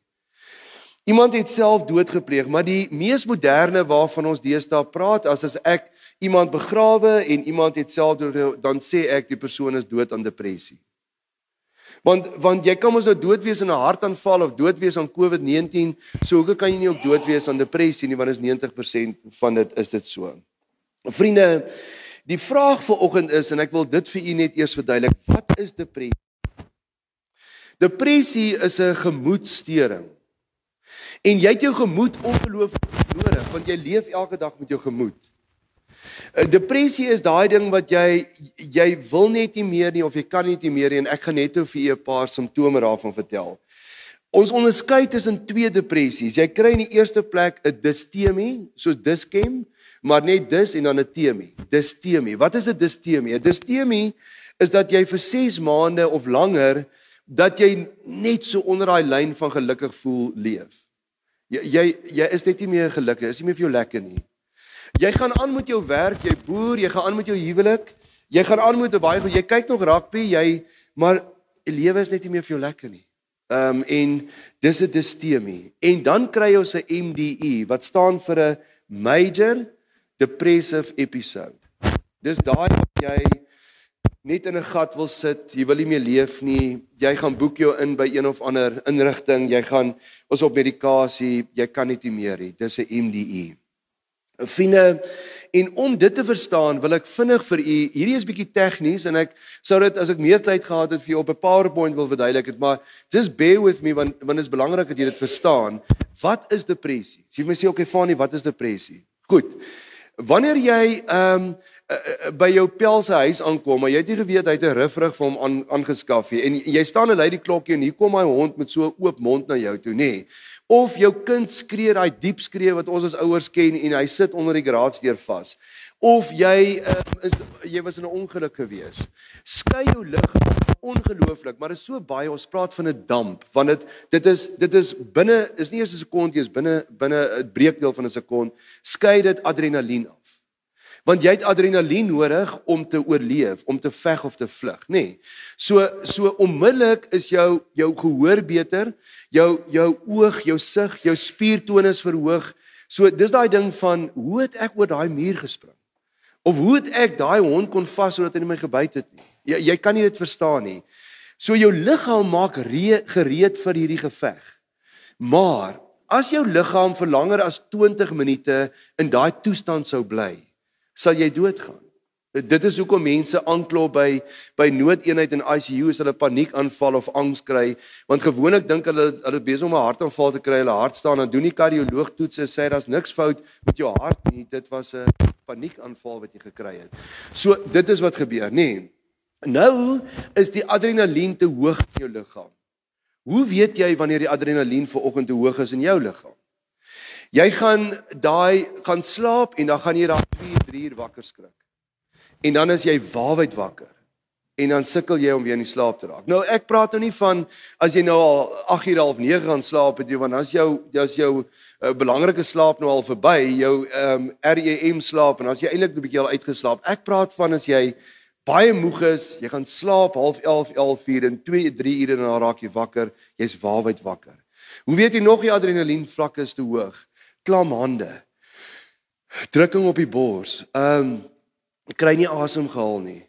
Iemand het selfdood gepleeg, maar die mees moderne waarvan ons deesdae praat as as ek iemand begrawe en iemand het selfdood dan sê ek die persoon is dood aan depressie. Want want jy kan mos nou dood wees in 'n hartaanval of dood wees aan COVID-19, so hoe kan jy nie ook dood wees aan depressie nie want is 90% van dit is dit so. Vriende, die vraag vir oggend is en ek wil dit vir u net eers verduidelik, wat is depressie? Depressie is 'n gemoedstoring. En jy het jou gemoed ongelooflik nodig want jy leef elke dag met jou gemoed. Eh, depressie is daai ding wat jy jy wil net nie meer nie of jy kan net nie meer nie en ek gaan net vir julle 'n paar simptome daarvan vertel. Ons onderskei tussen twee depressies. Jy kry in die eerste plek 'n distemie, so diskem, maar net dis en dan 'n temie. Distemie. Wat is 'n distemie? 'n Distemie is dat jy vir 6 maande of langer dat jy net so onder daai lyn van gelukkig voel leef. Jy jy, jy is net nie meer gelukkig, is nie meer vir jou lekker nie. Jy gaan aan met jou werk, jy boer, jy gaan aan met jou huwelik. Jy gaan aan met 'n baie goed. Jy kyk nog rugby, jy maar lewe is net nie meer vir jou lekker nie. Ehm um, en dis 'n distemie. En dan kry ons 'n MDE wat staan vir 'n major depressive episode. Dis daai wat jy net in 'n gat wil sit, jy wil nie meer leef nie. Jy gaan boek jou in by een of ander inrigting, jy gaan ons op medikasie, jy kan nie meer nie. Dis 'n MDE. Vriende, en om dit te verstaan, wil ek vinnig vir u, hierdie is bietjie tegnies en ek sou dit as ek meer tyd gehad het vir u op 'n PowerPoint wil verduidelik het, maar just bear with me want want dit is belangrik dat jy dit verstaan. Wat is depressie? Sê vir my sê okay, Fanie, wat is depressie? Goed. Wanneer jy ehm um, by jou pel se huis aankom, maar jy het nie geweet hy het 'n rifrig vir hom aan aangeskaf nie en jy staan en lei die klokkie en hier kom hy hond met so oop mond na jou toe, nê? Nee of jou kind skree daai diep skree wat ons as ouers ken en hy sit onder die garagedeur vas. Of jy um, is jy was in 'n ongeluk gewees. Skei jou lig ongelooflik maar is so baie ons praat van 'n damp want dit dit is dit is binne is nie eers 'n sekondjie is binne binne 'n breekdeel van 'n sekond skei dit adrenalien af want jy het adrenalien nodig om te oorleef, om te veg of te vlug, nê. Nee. So so onmiddellik is jou jou gehoor beter, jou jou oog, jou sig, jou spiertonus verhoog. So dis daai ding van hoe het ek oor daai muur gespring? Of hoe het ek daai hond kon vas sodat hy my gebyt het nie? Jy jy kan nie dit verstaan nie. So jou liggaam maak re, gereed vir hierdie geveg. Maar as jou liggaam vir langer as 20 minute in daai toestand sou bly, sal jy doodgaan. Dit is hoekom mense aanklop by by noodeenheid in ICU as hulle paniekaanval of angs kry, want gewoonlik dink hulle hulle is besig om 'n hartaanval te kry, hulle hart staan en doen die kardioloog toetse sê daar's niks fout met jou hart nie, dit was 'n paniekaanval wat jy gekry het. So dit is wat gebeur, nê. Nee. Nou is die adrenalien te hoog in jou liggaam. Hoe weet jy wanneer die adrenalien ver oggend te hoog is in jou liggaam? Jy gaan daai gaan slaap en dan gaan jy daar 2, 3 uur wakker skrik. En dan is jy waawyd wakker. En dan sukkel jy om weer in die slaap te raak. Nou ek praat nou nie van as jy nou al 8 uur half 9 gaan slaap het jy want is jou jy's jou uh, belangrike slaap nou al verby, jou ehm um, REM slaap en as jy eintlik 'n bietjie al uitgeslaap. Ek praat van as jy baie moeg is, jy gaan slaap half 11, 11 uur en 2, 3 ure en dan raak jy wakker, jy's waawyd wakker. Hoe weet jy nog die adrenalien vlakke is te hoog? Klam hande. Drukking op die bors. Ehm um, kry nie asem gehaal nie.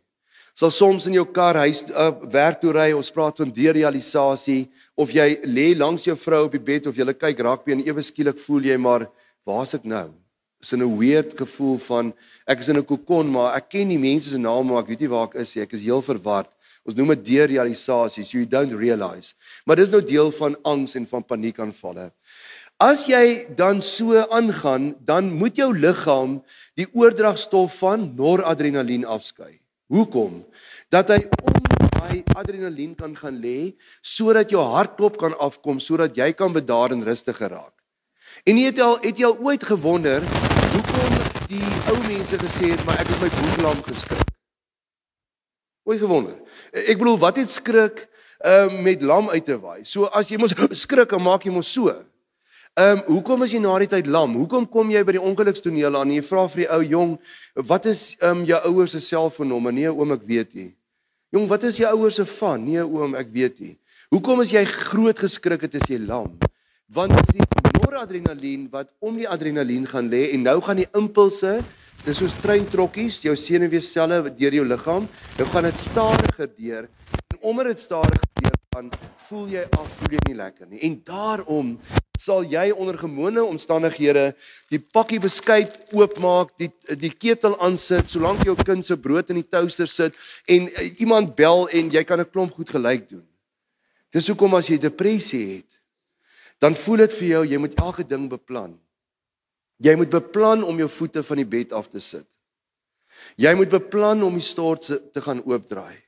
Sal soms in jou kar huis uh, werk toe ry, ons praat van derealisasie of jy lê langs jou vrou op die bed of jy kyk rugby en ewe skielik voel jy maar waar's ek nou? Is 'n weird gevoel van ek is in 'n kokon maar ek ken nie mense se name maar ek weet nie waar ek is nie. Ek is heel verward. Ons noem dit derealisasie. So you don't realize. Maar dis nou deel van angs en van paniekaanvalle. As jy dan so aangaan, dan moet jou liggaam die oordragstof van noradrenalien afskei. Hoekom? Dat hy om daai adrenalien kan gaan lê sodat jou hartklop kan afkom sodat jy kan bedaar en rustig geraak. En jy het al het jy al ooit gewonder hoekom die ou mense gesê het maar ek het my boeklam geskrik. Ooit gewonder. Ek bedoel wat het skrik um, met lam uit te waai. So as jy mos skrik, dan maak jy mos so. Ehm um, hoekom is jy na die tyd lam? Hoekom kom jy by die ongelukstoneel aan en jy vra vir die ou jong, wat is ehm um, jou ouers se selfoonnommer? Nee oom, ek weet nie. Jong, wat is jou ouers se van? Nee oom, ek weet nie. Hoekom is jy groot geskrik het as jy lam? Want is die noradrenalien wat om die adrenalien gaan lê en nou gaan die impulse Dis soos treintrokkies, jou senuweeselle deur jou liggaam, nou gaan dit stadiger deur. En omdat dit stadiger deur gaan, voel jy af, voel jy nie lekker nie. En daarom sal jy onder gewone omstandighede die pakkie beskuit oopmaak, die die ketel aansit, solank jou kind se brood in die toaster sit en uh, iemand bel en jy kan 'n klomp goed gelyk doen. Dis hoekom as jy depressie het, dan voel dit vir jou jy moet elke ding beplan. Jy moet beplan om jou voete van die bed af te sit. Jy moet beplan om die stort te gaan oopdraai.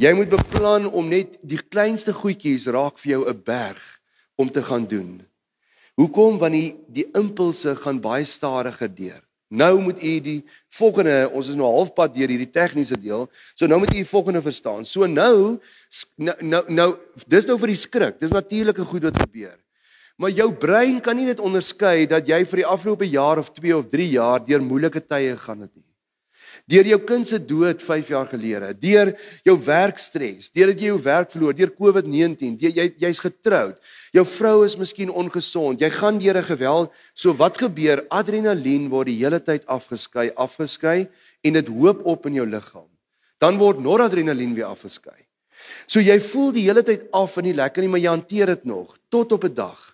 Jy moet beplan om net die kleinste goedjies raak vir jou 'n berg om te gaan doen. Hoekom? Want die die impulse gaan baie stadiger deur. Nou moet u die volgende, ons is nou halfpad deur hierdie tegniese deel. So nou moet u die volgende verstaan. So nou nou nou, nou dis nou vir die skrik. Dis natuurlike goed wat gebeur. Maar jou brein kan nie dit onderskei dat jy vir die afgelope jaar of 2 of 3 jaar deur moeilike tye gegaan het nie. Deur jou kind se dood 5 jaar gelede, deur jou werkstres, deur dat jy jou werk verloor, deur COVID-19, jy jy's getroud. Jou vrou is miskien ongesond. Jy gaan deur 'n geweld. So wat gebeur? Adrenalien word die hele tyd afgeskei, afgeskei en dit hoop op in jou liggaam. Dan word noradrenalien weer afgeskei. So jy voel die hele tyd af en nie lekker nie, maar jy hanteer dit nog tot op 'n dag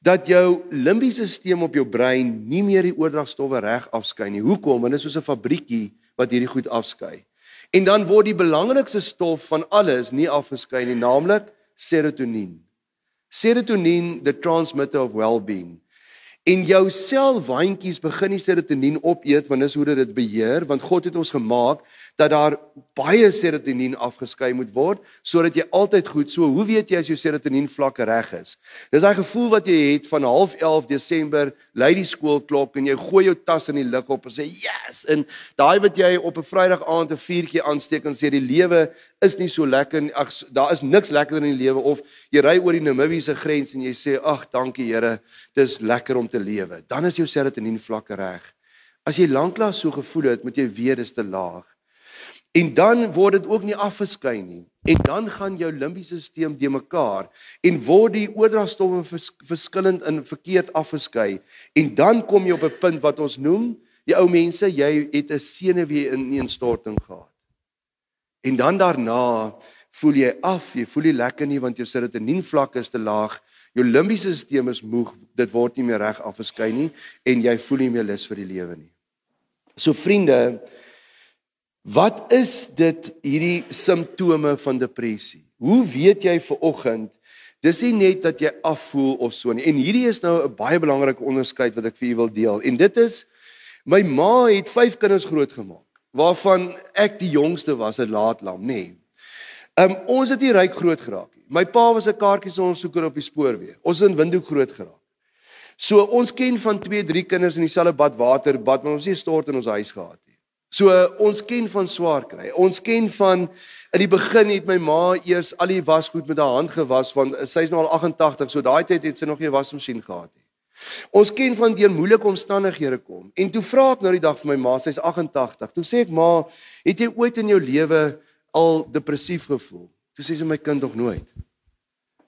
dat jou limbiese stelsel op jou brein nie meer die oordragstowwe reg afskei nie. Hoekom? Want dit is soos 'n fabriekie wat hierdie goed afskei. En dan word die belangrikste stof van alles nie afgeskei nie, naamlik serotonien. Serotonien, the transmitter of well-being. En jou selwaandjies begin die serotonien opeet want dis hoe dit dit beheer want God het ons gemaak dat daar baie serotonien afgeskei moet word sodat jy altyd goed so hoe weet jy as jou serotonien vlakke reg is? Dis daai gevoel wat jy het van 11 Desember lei die skoolklok en jy gooi jou tas in die lug op en sê yes! En daai wat jy op 'n Vrydag aand 'n vuurtjie aansteek en sê die lewe is nie so lekker nie. Ag daar is niks lekkerder in die lewe of jy ry oor die Namibiese grens en jy sê ag dankie Here dis lekker om te lewe. Dan is jou serotonien vlakke reg. As jy lanklaas so gevoel het moet jy weet dis te laag En dan word dit ook nie afgeskei nie. En dan gaan jou limbiese stelsel de mekaar en word die oordragstowwe vers, verskillend in verkeerd afgeskei. En dan kom jy op 'n punt wat ons noem, die ou mense, jy het 'n senuwee ineenstorting gehad. En dan daarna voel jy af, jy voel nie lekker nie want jou serotonien vlak is te laag. Jou limbiese stelsel is moeg, dit word nie meer reg afgeskei nie en jy voel nie meer lus vir die lewe nie. So vriende, Wat is dit hierdie simptome van depressie? Hoe weet jy ver oggend dis nie net dat jy afvoel of so nie. En hierdie is nou 'n baie belangrike onderskeid wat ek vir u wil deel. En dit is my ma het 5 kinders grootgemaak waarvan ek die jongste was, 'n laatlam, nê. Nee. Um ons het nie ryk groot geraak. My pa was 'n kaartjiesondersoeker op die spoorweë. Ons het in Windhoek groot geraak. So ons ken van 2, 3 kinders in dieselfde bad water, bad maar ons het nie stort in ons huis gehad nie. So ons ken van swaar kry. Ons ken van in die begin het my ma eers al die wasgoed met haar hand gewas van sy's nou al 88, so daai tyd het sy nog nie 'n wasmasjien gehad nie. Ons ken van deur moeilike omstandighede kom. En toe vra ek nou die dag vir my ma, sy's 88. Toe sê ek ma, het jy ooit in jou lewe al depressief gevoel? Toe sê sy my kind nog nooit.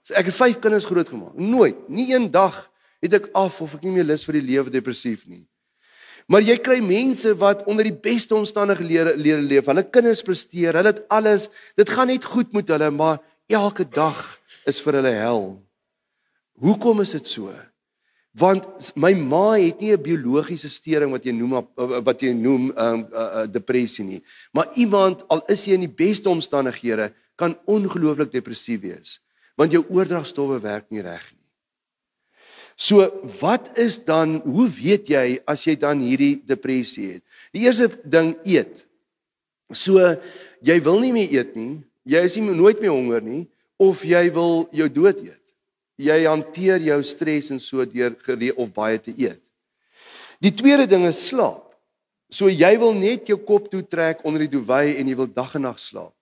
So ek het 5 kinders grootgemaak. Nooit, nie een dag het ek af of ek nie meer lus vir die lewe depressief nie. Maar jy kry mense wat onder die beste omstandighede leer leef. Hulle kinders presteer, hulle het alles. Dit gaan net goed met hulle, maar elke dag is vir hulle hel. Hoekom is dit so? Want my ma het nie 'n biologiese stering wat jy noem wat jy noem um, uh, uh, depressie nie. Maar iemand al is hy in die beste omstandighede kan ongelooflik depressief wees want jou oordragstowwe werk nie reg nie. So wat is dan hoe weet jy as jy dan hierdie depressie het? Die eerste ding eet. So jy wil nie meer eet nie. Jy is nie nooit meer honger nie of jy wil jou dood eet. Jy hanteer jou stres en so deur geree of baie te eet. Die tweede ding is slaap. So jy wil net jou kop toe trek onder die duvet en jy wil dag en nag slaap.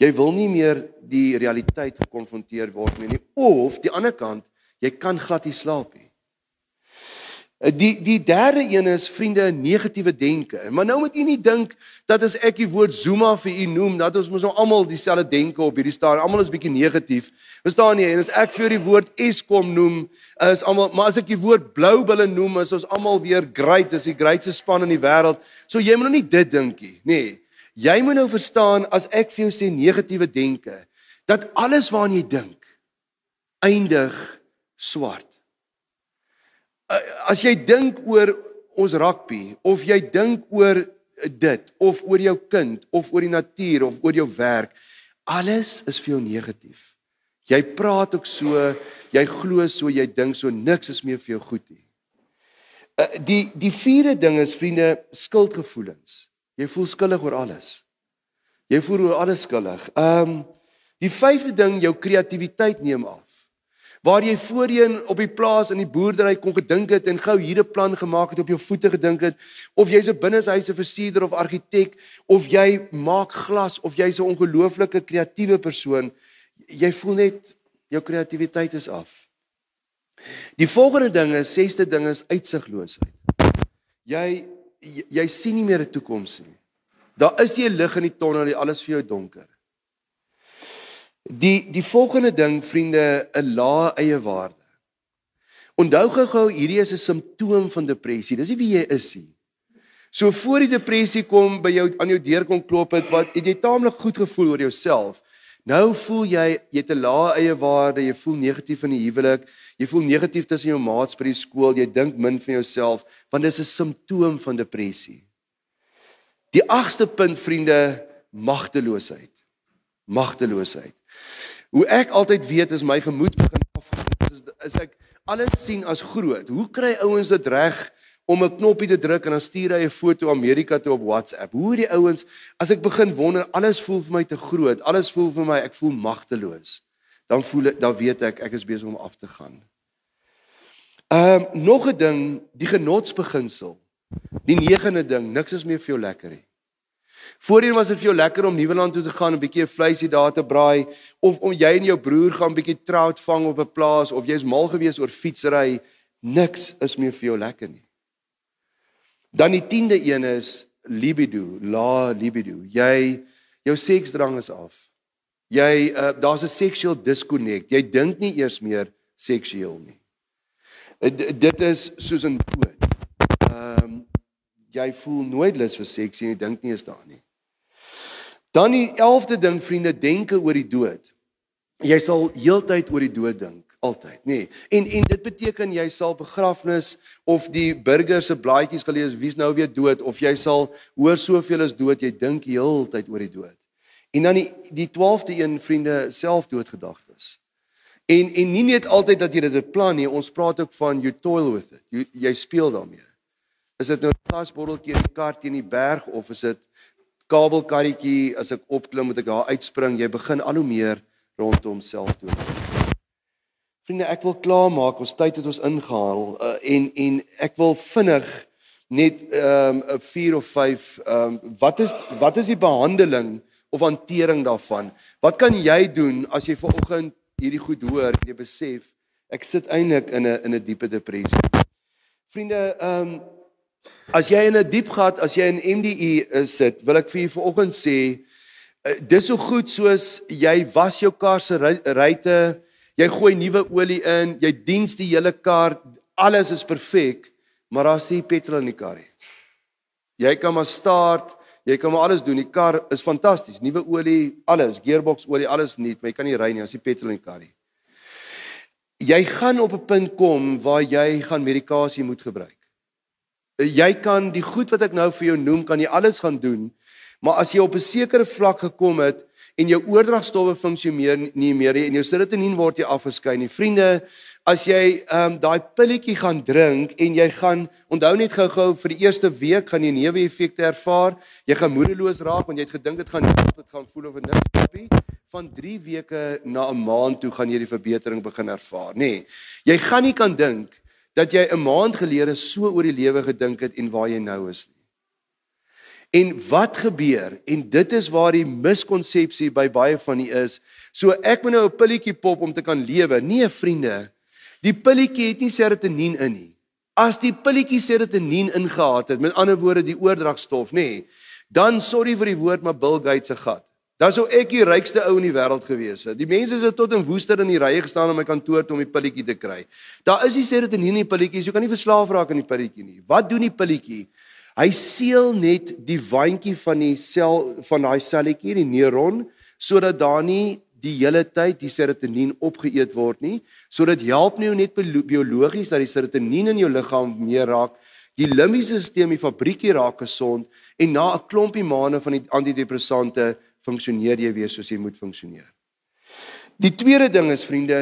Jy wil nie meer die realiteit gekonfronteer word nie of die ander kant, jy kan glad nie slaap nie. Eh, die die derde een is vriende negatiewe denke. Maar nou moet u nie dink dat as ek die woord Zuma vir u noem, dat ons mos nou almal dieselfde denke op hierdie staan. Almal is bietjie negatief. Verstaan jy? En as ek vir die woord Eskom noem, is almal, maar as ek die woord Bloubulle noem, is ons almal weer great, is die greatste span in die wêreld. So jy moet nou nie dit dink nie, nê. Nee. Jy moet nou verstaan as ek vir jou sê negatiewe denke, dat alles waaraan jy dink eindig swart. As jy dink oor ons rugby of jy dink oor dit of oor jou kind of oor die natuur of oor jou werk, alles is vir jou negatief. Jy praat ook so, jy glo so, jy dink so niks is meer vir jou goed nie. Die die vierde ding is vriende, skuldgevoelens. Jy voel skuldig oor alles. Jy voel oor alles skuldig. Ehm um, die vyfde ding, jou kreatiwiteit neem af waar jy voorheen op die plaas in die boerdery kon gedink het en gou hier 'n plan gemaak het op jou voete gedink het of jy's 'n binneshuise versierder of argitek of jy maak glas of jy's 'n ongelooflike kreatiewe persoon jy voel net jou kreatiwiteit is af. Die volgende ding is sesde ding is uitsigloosheid. Jy jy, jy sien nie meer 'n toekoms nie. Daar is nie lig in die tonnel nie alles vir jou donker Die die volgende ding vriende, 'n lae eie waarde. Onthou gou-gou, hierdie is 'n simptoom van depressie. Dis nie wie jy is nie. So voor die depressie kom by jou aan jou deur kom klop het wat het jy taamlik goed gevoel oor jouself. Nou voel jy jy het 'n lae eie waarde, jy voel negatief in die huwelik, jy voel negatief tussen jou maats by die skool, jy dink min van jouself want dis 'n simptoom van depressie. Die agste punt vriende, magteloosheid. Magteloosheid. Hoe ek altyd weet as my gemoed begin afgaan, is is ek alles sien as groot. Hoe kry ouens dit reg om 'n knoppie te druk en dan stuur hy 'n foto Amerika toe op WhatsApp? Hoe die ouens as ek begin wonder, alles voel vir my te groot. Alles voel vir my ek voel magteloos. Dan voel ek dan weet ek ek is besig om af te gaan. Ehm um, nog 'n ding, die genotsbeginsel. Die negende ding, niks is meer vir jou lekker nie. Voorheen was dit vir jou lekker om Nieuweland toe te gaan, 'n bietjie vleisie daar te braai of om jy en jou broer gaan bietjie trout vang op 'n plaas of jy's mal gewees oor fietsry. Niks is meer vir jou lekker nie. Dan die 10de een is libido, la libido. Jy jou seksdrang is af. Jy uh, daar's 'n sexual disconnect. Jy dink nie eers meer seksueel nie. Uh, dit is soos 'n dood. Ehm um, jy voel nooit lus vir seks nie, jy dink nie eens daaraan nie. Dan die 11de ding vriende, denke oor die dood. Jy sal heeltyd oor die dood dink, altyd, nê. Nee. En en dit beteken jy sal begrafnis of die burger se blaadjies gelees wie's nou weer dood of jy sal hoor soveel is dood, jy dink heeltyd oor die dood. En dan die die 12de een vriende selfdoodgedagtes. En en nie net altyd dat jy dit beplan nie, ons praat ook van you toil with it. Jy jy speel daarmee. Is dit nou 'n gasbotteltjie in die kar teen die berg of is dit kabelkarretjie as ek opklim moet ek daar uitspring. Jy begin al hoe meer rondom self toe. Vriende ek wil klaar maak ons tyd het ons ingehaal. Uh, en en ek wil vinnig net ehm um, 4 of 5 ehm um, wat is wat is die behandeling of hantering daarvan? Wat kan jy doen as jy vanoggend hierdie goed hoor en jy besef ek sit eintlik in 'n in 'n diepe depressie? Vriende ehm um, As jy in 'n diep gat, as jy in MDE uh, sit, wil ek vir julle vanoggend sê, uh, dis so goed soos jy was jou kar se ruitte, jy gooi nuwe olie in, jy diens die hele kar, alles is perfek, maar daar's nie petrol in die kar nie. Jy kan maar start, jy kan maar alles doen. Die kar is fantasties, nuwe olie, alles, gearbox olie, alles nuut, maar jy kan nie ry nie as jy petrol in die kar nie. Jy gaan op 'n punt kom waar jy gaan medikasie moet gebruik. Jy kan die goed wat ek nou vir jou noem, kan jy alles gaan doen. Maar as jy op 'n sekere vlak gekom het en jou oordragstowwe funksioneer nie meer nie en jou serotonien word jy afgeskei nie. Vriende, as jy ehm um, daai pilletjie gaan drink en jy gaan onthou net gou-gou vir die eerste week gaan jy neeweffekte ervaar. Jy gaan moedeloos raak want jy het gedink dit gaan dit gaan voel of niks happy. Van 3 weke na 'n maand toe gaan jy die verbetering begin ervaar, nê. Nee, jy gaan nie kan dink dat jy 'n maand gelede so oor die lewe gedink het en waar jy nou is nie. En wat gebeur? En dit is waar die miskonsepsie by baie van u is. So ek moet nou 'n pilletjie pop om te kan lewe. Nee, vriende. Die pilletjie het nie serotonien in nie. As die pilletjie serotonien ingehaat het, met ander woorde die oordragstof, nê, nee, dan sorry vir die woord maar Bill Gates se gat. Dan sou ek die rykste ou in die wêreld gewees het. Die mense het tot in Woester in die rye gestaan om my kantoor toe om die pilletjie te kry. Daar is nie serotonien in die pilletjie, so jy kan nie verslaaf raak aan die pilletjie nie. Wat doen die pilletjie? Hy seël net die waandjie van die sel van daai selletjie, die neuron, sodat daar nie die hele tyd die serotonien opgeëet word nie. So dit help nie net biologies dat die serotonien in jou liggaam meer raak. Die limbiese stelsel, die fabriekie raak gesond en na 'n klompie maande van die antidepressante funksioneer jy weer soos jy moet funksioneer. Die tweede ding is vriende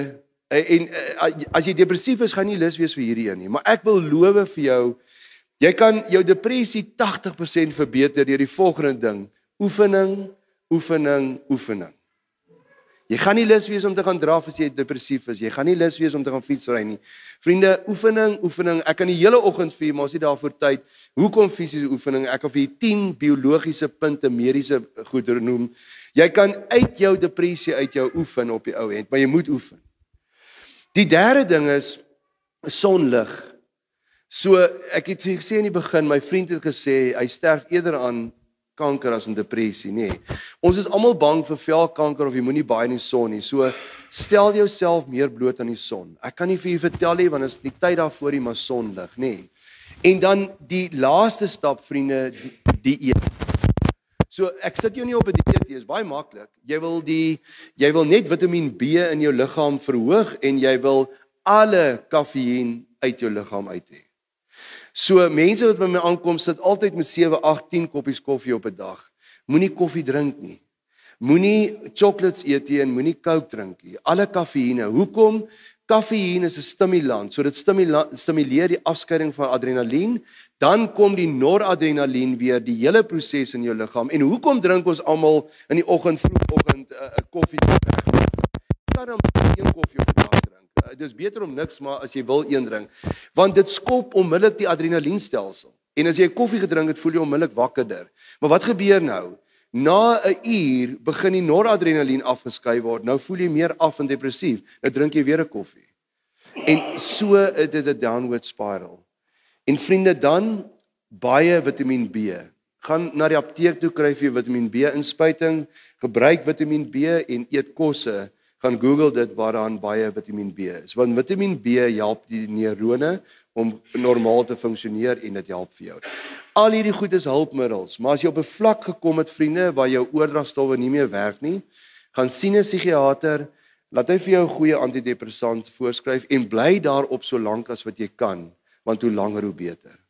en as jy depressief is, gaan jy lus wees vir hierdie een nie, maar ek wil lowe vir jou jy kan jou depressie 80% verbeter deur die volgende ding: oefening, oefening, oefening. Jy gaan nie lus wees om te gaan draf as jy depressief is. Jy gaan nie lus wees om te gaan fietsry nie. Vriende, oefening, oefening. Ek kan die hele oggend vir maar as jy daarvoor tyd. Hoekom fisiese oefening? Ek kan vir 10 biologiese punte mediese goeder noem. Jy kan uit jou depressie uit jou oefen op die ou end, maar jy moet oefen. Die derde ding is sonlig. So ek het gesê in die begin, my vriend het gesê hy sterf eerder aan kanker as in depressie, nê. Nee. Ons is almal bang vir velkanker of jy moenie baie in die son nie. So stel jouself meer bloot aan die son. Ek kan nie vir u vertel nie want is die tyd daarvoor die maar sonlig, nê. Nee. En dan die laaste stap vriende, die, die eet. So ek sit jou nie op 'n dieet nie, is baie maklik. Jy wil die jy wil net Vitamien B in jou liggaam verhoog en jy wil alle kafeïen uit jou liggaam uit hê. So mense wat by my aankom sit altyd met 7, 8, 10 koppies koffie op 'n dag. Moenie koffie drink nie. Moenie chocolates eet nie en moenie Coke drink nie. Alle kafeïne. Hoekom? Kafeïne is 'n stimulant, so dit stimuleer die afskeiding van adrenalien, dan kom die noradrenalien weer die hele proses in jou liggaam. En hoekom drink ons almal in die oggend vroegoggend 'n uh, uh, koffie? Dan dan een koffie op 'n dag drink. Dis beter om niks maar as jy wil een drink. Want dit skop onmiddellik die adrenalienstelsel. En as jy koffie gedrink het voel jy onmiddellik wakkerder. Maar wat gebeur nou? Na 'n uur begin die noradrenalien afgeskei word. Nou voel jy meer af en depressief. Nou drink jy weer 'n koffie. En so is dit 'n downward spiral. En vriende dan baie Vitamien B. Gaan na die apteek toe kry vir Vitamien B inspuiting. Gebruik Vitamien B en eet kosse gaan Google dit waar daar baie Vitamiin B is. Want Vitamiin B help die neurone om normaal te funksioneer en dit help vir jou. Al hierdie goed is hulpmiddels, maar as jy op 'n vlak gekom het vriende waar jou oordragstowwe nie meer werk nie, gaan sien 'n psigiater, laat hy vir jou 'n goeie antidepressant voorskryf en bly daarop so lank as wat jy kan, want hoe langer hoe beter.